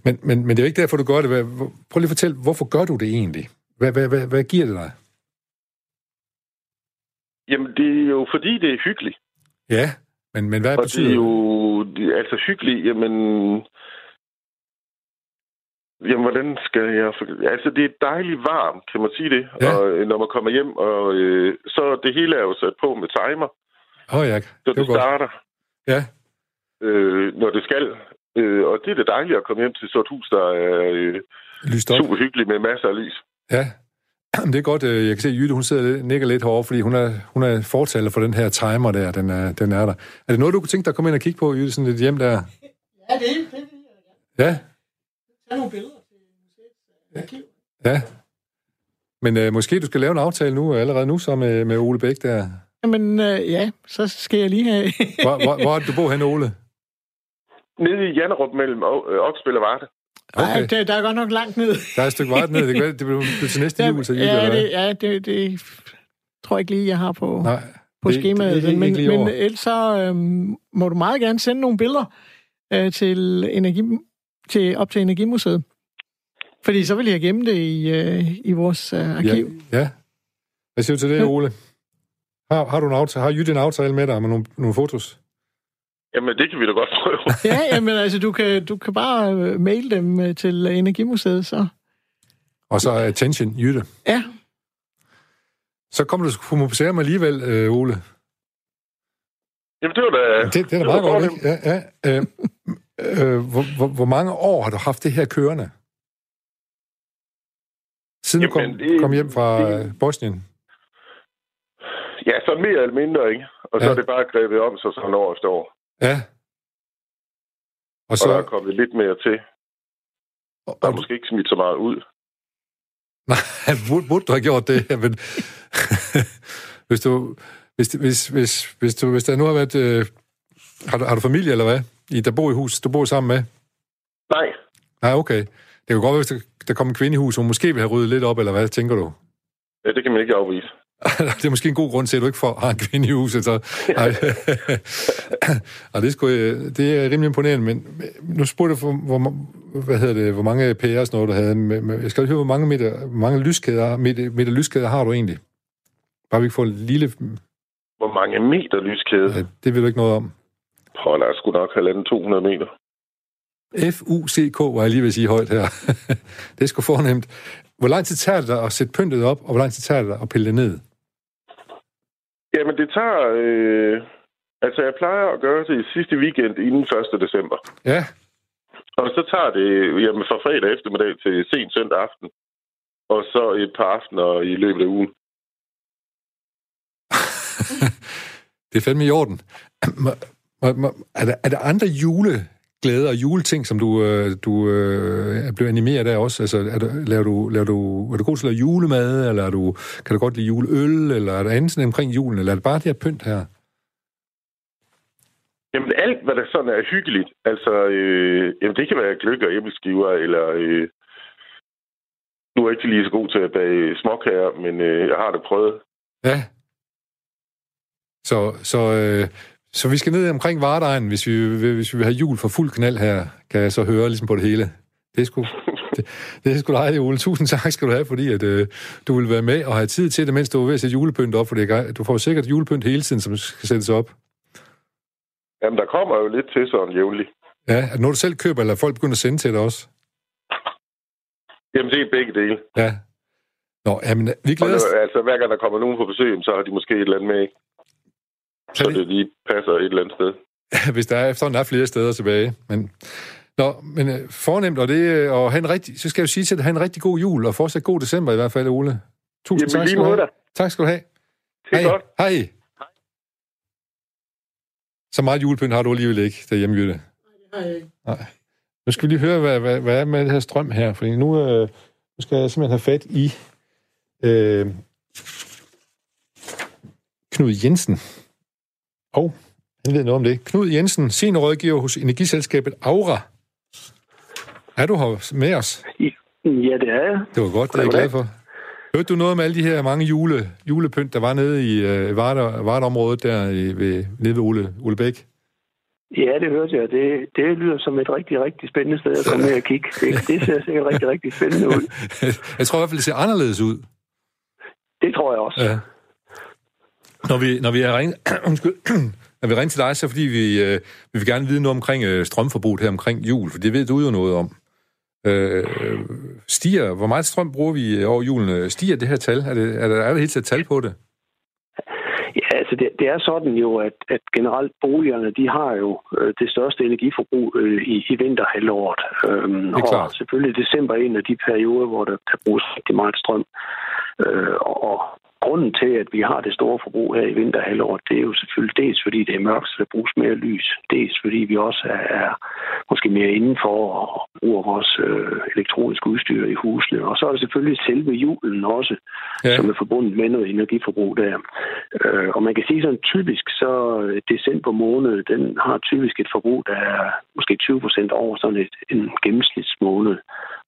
men, men, men det er jo ikke derfor, du gør det. Prøv lige at fortælle, hvorfor gør du det egentlig? Hvad, hvad, hvad, hvad giver det dig? Jamen, det er jo fordi, det er hyggeligt. Ja, Men, men hvad Og betyder det er jo det altså hyggeligt. Jamen, jamen, hvordan skal jeg... Altså, det er dejligt varmt, kan man sige det. Ja. Og øh, når man kommer hjem, og øh, så det hele er jo sat på med timer, Åh oh, ja, så det det, starter, Ja, øh, når det skal. Øh, og det er det dejlige at komme hjem til et hus, der er øh, super hyggeligt med masser af lys. Ja, det er godt. øh, Jeg kan se, at Jytte, hun sidder lidt- nikker lidt herovre, fordi hun er, hun er fortaler for den her timer der. Den er, den er der. Er det noget, du kunne tænke dig at komme ind og kigge på, Jytte, sådan lidt hjem der? Ja, det er det. Ja, Tag nogle billeder til museets arkiv. ja. Men øh, måske du skal lave en aftale nu, allerede nu, så med, med Ole Bæk der. Jamen, øh, ja, så skal jeg lige have... Hvor, hvor, hvor er det, du bor henne, Ole? Nede i Janderup mellem øh, Oksbøl og Varte. Okay. Okay. der, der er godt nok langt ned. Der er et stykke vej ned. Det, være, det bliver til næste jul, så Jytte, ja, det, ja det, det tror jeg ikke lige, jeg har på, Nej, på det- skemaet. det ikke men over. men ellers så øhm, må du meget gerne sende nogle billeder øh, til, energi, til, op til Energimuseet. Fordi så vil jeg gemme det i, øh, i vores øh, arkiv. Ja, ja. Hvad siger du til det. Ole? Har, har du en aftale, har Jytte en aftale med dig med nogle, nogle fotos? Jamen, det kan vi da godt prøve. Ja, jamen altså, du kan, du kan bare øh, maile dem øh, til Energimuseet, så... Og så attention, Jytte. Ja, Så kommer du på museum alligevel, øh, Ole. Jamen, det var da... Det, det er da meget godt, ikke? Ja, ja. Øh, øh, hvor, hvor, hvor mange år har du haft det her kørende? Siden du kom, Jamen, det- kom hjem fra det- øh, Bosnien? Ja, så mere eller mindre, ikke? Og så Ja. er det bare grebet om sig sådan år efter år. Ja. Og Og så... der er kommet lidt mere til. Og, Der er og, måske ikke smidt så meget ud. nej, burde, burde du have gjort det? Men, hvis du... Hvis, hvis, hvis, hvis, du, hvis der nu har været... Øh, har, du, har du familie, eller hvad? I, der bor i hus, du bor sammen med? Nej, Nej, okay. Det kan godt være, hvis der, der kommer en kvinde i hus, hun måske vil have ryddet lidt op, eller hvad, tænker du? ja, det kan man ikke afvise. det er måske en god grund til, at du ikke får har en kvinde i huset. Så. Ej. og det, er sgu, øh, det er rimelig imponerende, men nu spurgte jeg, hvor, hvad hedder det, hvor mange pærer og sådan noget, du havde. Jeg skal lige høre, hvor mange meter, hvor mange lyskæder, meter, meter lyskæder har du egentlig? Bare vi ikke får en lille... Hvor mange meter lyskæde? Ja, det ved du ikke noget om. Prøv, der er sgu nok halvanden 200 meter. F-U-C-K var jeg lige ved at sige højt her. det er sgu fornemt. Hvor lang tid tager det dig at sætte pyntet op, og hvor lang tid tager det dig at pille det ned? Tager... Øh... Altså, jeg plejer at gøre det sidste weekend inden 1. december. Ja, Og så tager det jamen, fra fredag eftermiddag til sent søndag aften. Og så et par aftener i løbet af ugen. det er fandme i orden. Må- må- må- Er der, er der andre juleglæder og juleting, som du, øh, du øh, er blevet animeret af også? Altså, er du, laver du, laver du, er du god til at lave julemad, eller er du, kan du godt lide juleøl, eller er der andet sådan omkring julen, eller er det bare det her pynt her? Jamen, alt, hvad der sådan er hyggeligt. Altså, øh, jamen, det kan være gløk og æbleskiver, eller... Øh... Nu er jeg ikke lige så god til at bage småkager, men øh, jeg har det prøvet. Ja. Så, så, øh, så vi skal ned omkring Vardejen, hvis vi, hvis vi vil have jul for fuld knald her, kan jeg så høre ligesom på det hele. Det er sgu, det, det er sgu dejligt, Ole. Tusind tak skal du have, fordi at, øh, du vil være med og have tid til det, mens du er ved at sætte julepynt op, for det du får sikkert julepynt hele tiden, som skal sættes op. Jamen, der kommer jo lidt til sådan jævnligt. Ja, er det noget, du selv køber, eller er folk begynder at sende til dig også? Jamen, det er begge dele. Ja. Nå, jamen, vi glæder os. altså, hver gang der kommer nogen på besøg, så har de måske et eller andet med, ikke? Så det lige passer et eller andet sted. hvis der er efterhånden er flere steder tilbage. Men, nå, men øh, fornemt, og det øh, og have en rigtig, så skal jeg jo sige til dig, have en rigtig god jul, og fortsat god december i hvert fald, Ole. Tusind Jamen, tak lige skal du have. Tak skal du have. Det er Hej. godt. Hej. Så meget julepynt har du alligevel ikke derhjemme, Jytte. Nej. Nu skal vi lige høre, hvad, hvad, hvad er med det her strøm her, fordi nu, øh, nu skal jeg simpelthen have fat i øh, Knud Jensen. Og han ved noget om det. Knud Jensen, seniorrådgiver hos Energiselskabet Aura. Er du her med os? Ja, det er jeg. Det var godt, det er jeg glad for. Hørte du noget om alle de her mange jule, julepynt, der var nede i øh, Varder, Varderområdet der i, ved, nede ved Ole, Ole Bæk? Ja, det hørte jeg. Det, det lyder som et rigtig, rigtig spændende sted at komme ned og kigge. Det, det ser sikkert rigtig, rigtig spændende ud. jeg tror i hvert fald, det ser anderledes ud. Det tror jeg også. Ja. Når vi, når vi har ringet, undskyld, Når vi ringer til dig, så fordi vi, øh, vi vil gerne vide noget omkring øh, strømforbruget her omkring jul, for det ved du jo noget om. Øh, stiger, hvor meget strøm bruger vi over julen? Stiger det her tal? Er, det, er der, er der helt et tal på det? Ja, altså det, det er sådan jo, at, at generelt boligerne, de har jo øh, det største energiforbrug øh, i, i vinterhalvåret. Øhm, det er klart. Og selvfølgelig december er en af de perioder, hvor der kan bruges rigtig meget strøm. Øh, og grunden til, at vi har det store forbrug her i vinterhalvåret, det er jo selvfølgelig dels fordi det er mørkt, så der bruges mere lys. Dels fordi vi også er, er måske mere indenfor og bruger vores øh, elektroniske udstyr i husene. Og så er der selvfølgelig selve julen også, ja. som er forbundet med noget energiforbrug der. Øh, og man kan sige sådan typisk, så december måned, den har typisk et forbrug, der er måske 20 procent over sådan et, en gennemsnitsmåned.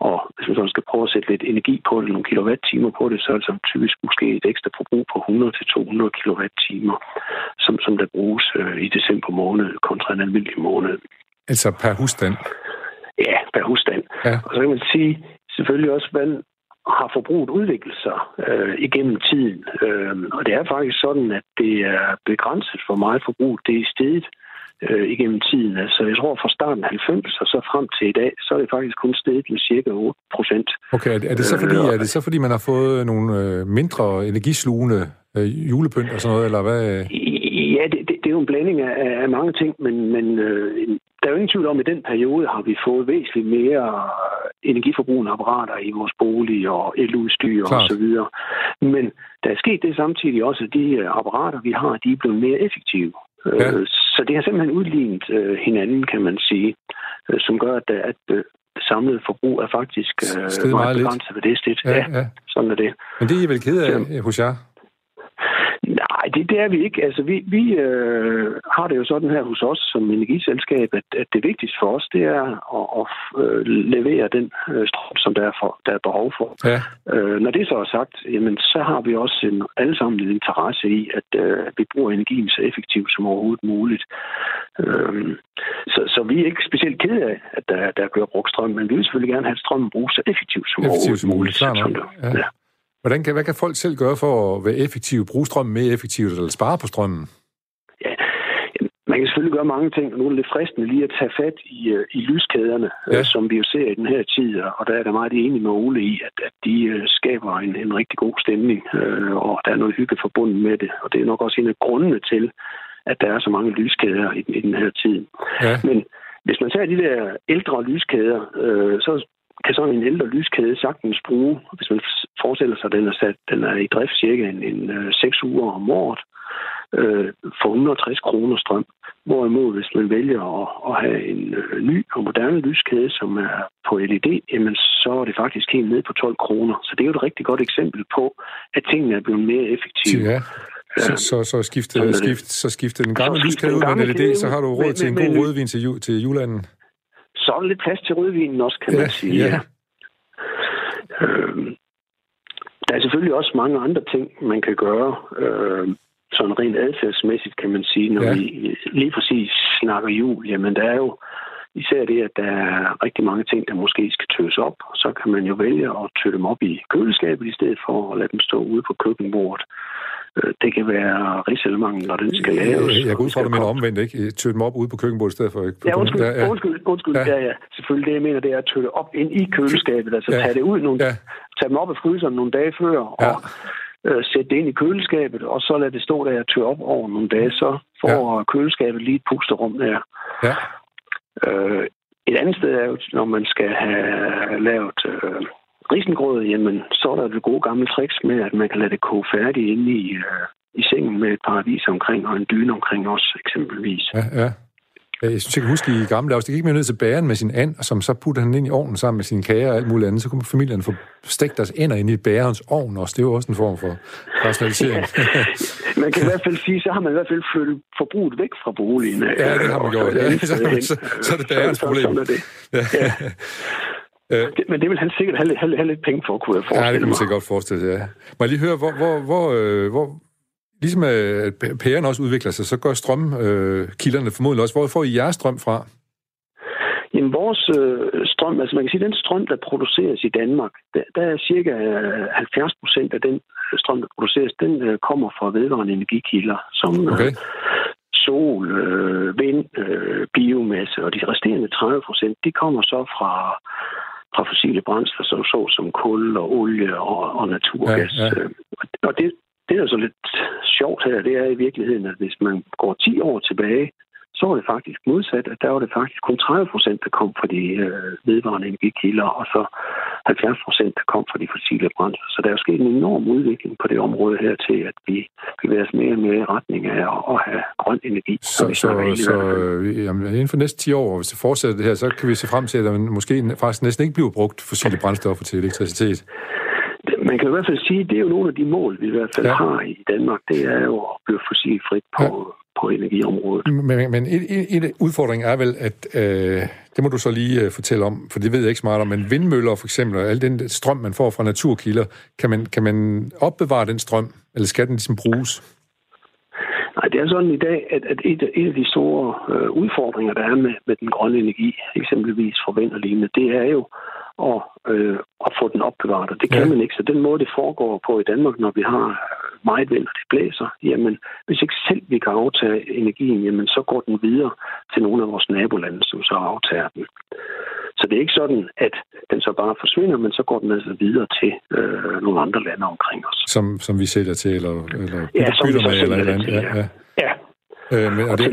Og hvis man så skal prøve at sætte lidt energi på det, nogle kilowatt-timer på det, så er det sådan typisk måske et ekstra forbrug på 100-200 kWh, som, som der bruges øh, i december måned kontra en almindelig måned. Altså per husstand? Ja, per husstand. Ja. Og så kan man sige selvfølgelig også, hvordan har forbruget udviklet sig øh, igennem tiden. Øh, og det er faktisk sådan, at det er begrænset for meget forbrug. Det er stedet øh, igennem tiden. Altså, jeg tror fra starten af 90 og så frem til i dag, så er det faktisk kun steget med cirka 8 procent. Okay, er det, så fordi, øh, er det så fordi, man har fået nogle øh, mindre energislugende øh, julepynt og sådan noget, eller hvad? Ja, det, det, det er jo en blanding af, af mange ting, men, men øh, der er jo ingen tvivl om, at i den periode har vi fået væsentligt mere energiforbrugende apparater i vores bolig og eludstyr og så videre. Men der er sket det samtidig også, at de apparater, vi har, de er blevet mere effektive. Ja. Øh, så det har simpelthen udlignet øh, hinanden, kan man sige, øh, som gør, at, at det samlede forbrug er faktisk øh, meget, meget begrænset ved det sted. Ja, ja, sådan er det. Men det er I vel ked af hos jer? Nej, det, det er vi ikke. Altså, vi, vi øh, har det jo sådan her hos os som energiselskab, at, at det vigtigste for os, det er at, at øh, levere den øh, strøm, som der er, for, der er behov for. Ja. Øh, når det så er sagt, jamen, så har vi også en, alle sammen en interesse i, at øh, vi bruger energien så effektivt som overhovedet muligt. Øh, så, så vi er ikke specielt kede af, at der, der bliver brugt strøm, men vi vil selvfølgelig gerne have, at strømmen bruges så effektivt som effektivt overhovedet muligt. muligt. Klar, ja. Ja. Hvordan kan, hvad kan folk selv gøre for at være effektive, bruge strømmen mere effektivt eller spare på strømmen? Ja, man kan selvfølgelig gøre mange ting, og nu er det lidt fristende lige at tage fat i, øh, i lyskæderne, øh, ja. som vi jo ser i den her tid, og der er der meget enig med Ole i, at, at de øh, skaber en, en rigtig god stemning, og der er noget hygge forbundet med det, og det er nok også en af grundene til, at der er så mange lyskæder i, i den her tid. Ja. Men hvis man tager de der ældre lyskæder, øh, så kan sådan en ældre lyskæde sagtens bruge, hvis man forestiller sig, at den er, sat, den er i drift cirka en, en, en 6 uger om året, øh, for 160 kroner strøm. Hvorimod, hvis man vælger at, at have en øh, ny og moderne lyskæde, som er på LED, jamen, så er det faktisk helt ned på 12 kroner. Så det er jo et rigtig godt eksempel på, at tingene er blevet mere effektive. Ja. Så, så, så, skifte, skift, så skifte den gamle lyskæde ud med LED, så har du råd til en god rødvin til, til juleanden så er der lidt plads til rødvinen også, kan ja, man sige. Ja. Øhm, der er selvfølgelig også mange andre ting, man kan gøre. Øhm, sådan rent adfærdsmæssigt, kan man sige, når ja. vi lige præcis snakker jul. Jamen, der er jo især det, at der er rigtig mange ting, der måske skal tøs op. Så kan man jo vælge at tø dem op i køleskabet i stedet for at lade dem stå ude på køkkenbordet. Øh, det kan være risalemangel, når den skal laves. Jeg går ud fra, at du omvendt, ikke? Tø dem op ude på køkkenbordet i stedet for... Ikke? Ja, undskyld, ja, ja. undskyld, undskyld. Ja. ja, ja. Selvfølgelig det, jeg mener, det er at tø det op ind i køleskabet. Altså ja. tage det ud nogle, ja. tage dem op af fryseren nogle dage før, ja. og øh, sætte det ind i køleskabet, og så lade det stå der og tø op over nogle dage, så får ja. køleskabet lige et pusterum der. Ja. Øh, et andet sted er jo, når man skal have lavet øh, risengrød, jamen, så er der det gode gamle tricks med, at man kan lade det koge færdigt inde i, øh, i sengen med et par omkring, og en dyne omkring os, eksempelvis. Ja, ja. Jeg synes, jeg kan huske i gamle dage, det gik med ned til bæren med sin and, og som så puttede han ind i ovnen sammen med sine kager og alt muligt andet. Så kunne familien få stegt deres ender ind i bærens ovn også. Det jo også en form for rationalisering. man kan i hvert fald sige, så har man i hvert fald flyttet forbruget væk fra boligen. Ja, det har man gjort. Ja. Så, så, så, er det bærens problem. Så, så er det. Ja. ja. Øh, men det vil han sikkert have, have, have lidt penge for, kunne jeg forestille Ja, det kan man sikkert godt forestille sig, ja. Må jeg lige høre, hvor, hvor, hvor, øh, hvor ligesom at pæren også udvikler sig, så går strømkilderne øh, formodentlig også. Hvor får I jeres strøm fra? Jamen, vores øh, strøm, altså man kan sige, den strøm, der produceres i Danmark, der, der er cirka 70 procent af den strøm, der produceres, den øh, kommer fra vedvarende energikilder, som, okay. øh, sol, øh, vind, øh, biomasse, og de resterende 30 procent, de kommer så fra, fra fossile brændstoffer, så, så som kul og olie og, og naturgas. Ja, ja. Og det, det er så lidt sjovt her, det er i virkeligheden, at hvis man går 10 år tilbage, så var det faktisk modsat, at der var det faktisk kun 30 procent, der kom fra de øh, vedvarende energikilder, og så 70 procent, der kom fra de fossile brændstoffer. Så der er jo sket en enorm udvikling på det område her til, at vi bevæger os mere og mere i retning af at, at have grøn energi. Så, så, så øh, jamen, inden for næste 10 år, hvis det fortsætter det her, så kan vi se frem til, at der måske faktisk næsten ikke bliver brugt fossile brændstoffer til elektricitet man kan i hvert fald sige, at det er jo nogle af de mål, vi i hvert fald ja. har i Danmark. Det er jo at blive fossilfrit på, ja på energiområdet. Men, men en, en, en udfordring er vel, at øh, det må du så lige øh, fortælle om, for det ved jeg ikke meget om, men vindmøller for eksempel, og al den strøm, man får fra naturkilder, kan man, kan man opbevare den strøm, eller skal den ligesom bruges? Nej, det er sådan i dag, at, at et, et af de store øh, udfordringer, der er med, med den grønne energi, eksempelvis for vind og lignende, det er jo at, øh, at få den opbevaret, og det kan ja. man ikke. Så den måde, det foregår på i Danmark, når vi har meget vind, og det blæser, jamen, hvis ikke selv vi kan aftage energien, jamen, så går den videre til nogle af vores nabolande, som så aftager den. Så det er ikke sådan, at den så bare forsvinder, men så går den altså videre til øh, nogle andre lande omkring os. Som, som vi sælger til, eller, eller ja, som vi med, eller, eller andet. Ja, ja. ja. Øh, men, og det,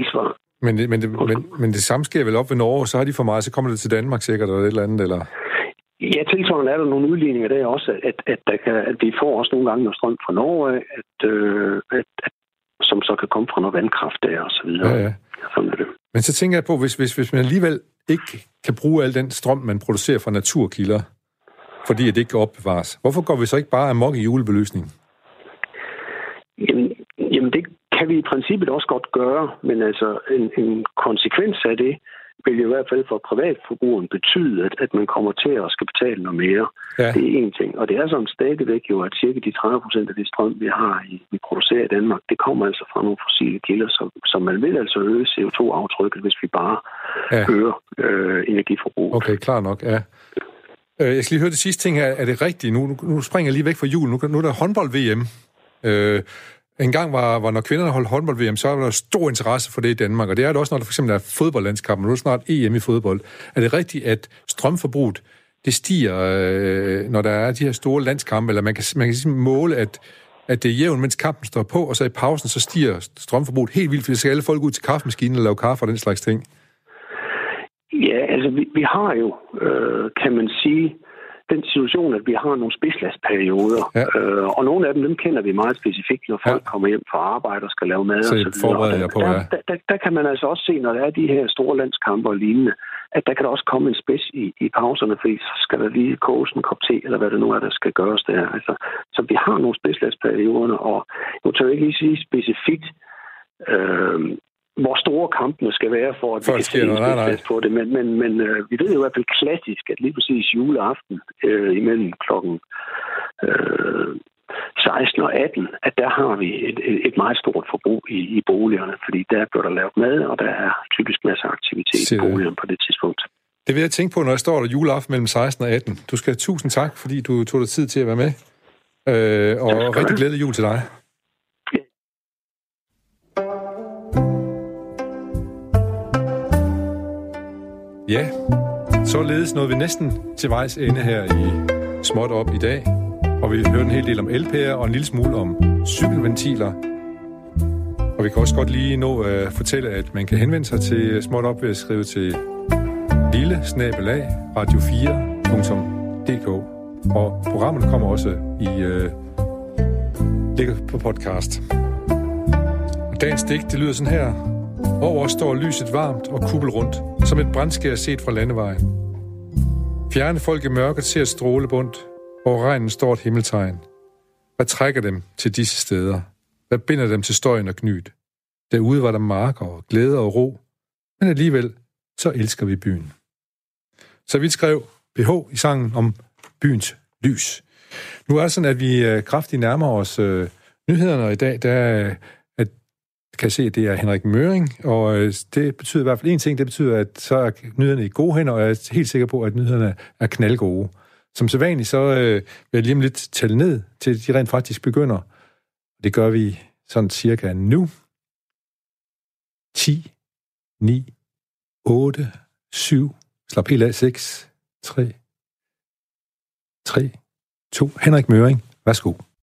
men, men, det, men, men det samme sker vel op ved Norge, så har de for meget, så kommer det til Danmark sikkert, eller et eller andet, eller? Ja, tilsvarende er der nogle udligninger der også, at, at, der kan, at vi får også nogle gange noget strøm fra Norge, at, øh, at, at, som så kan komme fra noget vandkraft der og så videre. Ja, ja. Sådan er det. Men så tænker jeg på, hvis, hvis, hvis man alligevel ikke kan bruge al den strøm, man producerer fra naturkilder, fordi det ikke kan opbevares, hvorfor går vi så ikke bare amok i julebelysning? Jamen, jamen, det kan vi i princippet også godt gøre, men altså en, en konsekvens af det, vil i hvert fald for privatforbrugeren betyde, at, at man kommer til at skal betale noget mere. Ja. Det er en ting. Og det er sådan stadigvæk jo, at cirka de 30 procent af det strøm, vi har, i, vi producerer i Danmark, det kommer altså fra nogle fossile kilder, så, så man vil altså øge CO2-aftrykket, hvis vi bare ja. øger øh, energiforbrug. Okay, klar nok, ja. Øh, jeg skal lige høre det sidste ting her. Er det rigtigt? Nu, nu, springer jeg lige væk fra jul. Nu, nu er der håndbold-VM. Øh, en gang var, var når kvinderne holdt håndbold-VM, så var der stor interesse for det i Danmark, og det er det også, når der for eksempel er fodboldlandskamp, og nu er snart EM i fodbold. Er det rigtigt, at strømforbruget det stiger, øh, når der er de her store landskampe, eller man kan, man kan ligesom måle, at, at det er jævnt, mens kampen står på, og så i pausen, så stiger strømforbruget helt vildt, fordi så skal alle folk ud til kaffemaskinen og lave kaffe og den slags ting. Ja, altså vi, vi har jo, øh, kan man sige, den situation, at vi har nogle spidslastperioder. Ja. Øh, og nogle af dem, dem kender vi meget specifikt, når folk ja. kommer hjem fra arbejde og skal lave mad så og så videre. på, ja. der, der, der, der kan man altså også se, når der er de her store landskampe og lignende, at der kan der også komme en spids i, i pauserne, fordi så skal der lige koges en kop te, eller hvad det nu er, der skal gøres der. Altså, så vi har nogle spidslastperioder, og nu tør jeg ikke lige sige specifikt, øh, hvor store kampene skal være, for at vi kan se en på det. Men, men, men øh, vi ved jo i hvert fald klassisk, at lige præcis juleaften øh, imellem klokken øh, 16 og 18, at der har vi et, et meget stort forbrug i, i boligerne, fordi der bliver der lavet mad, og der er typisk masser af aktivitet i boligerne på det tidspunkt. Det vil jeg tænke på, når jeg står der juleaften mellem 16 og 18. Du skal have tusind tak, fordi du tog dig tid til at være med. Øh, og rigtig glædelig jul til dig. Ja, således nåede vi næsten til vejs ende her i Småt Op i dag. Og vi hørte en hel del om elpærer og en lille smule om cykelventiler. Og vi kan også godt lige nå at fortælle, at man kan henvende sig til Småt Op ved at skrive til lille snabelag radio4.dk. Og programmet kommer også i øh, ligger på podcast. Og dagens digt, det lyder sådan her. Over står lyset varmt og kubbel rundt, som et brændskær set fra landevejen. Fjerne folk i mørket ser stråle bundt, hvor regnen står et himmeltegn. Hvad trækker dem til disse steder? Hvad binder dem til støjen og knyt? Derude var der marker og glæde og ro, men alligevel så elsker vi byen. Så vi skrev BH i sangen om byens lys. Nu er det sådan, at vi øh, kraftigt nærmer os øh, nyhederne, og i dag der kan se, at det er Henrik Møring, og øh, det betyder i hvert fald en ting, det betyder, at så er nyhederne i gode hænder, og jeg er helt sikker på, at nyhederne er knaldgode. Som så vanligt, så øh, vil jeg lige om lidt tælle ned, til de rent faktisk begynder. Det gør vi sådan cirka nu. 10, 9, 8, 7, slap helt af 6, 3, 3, 2. Henrik Møring, værsgo.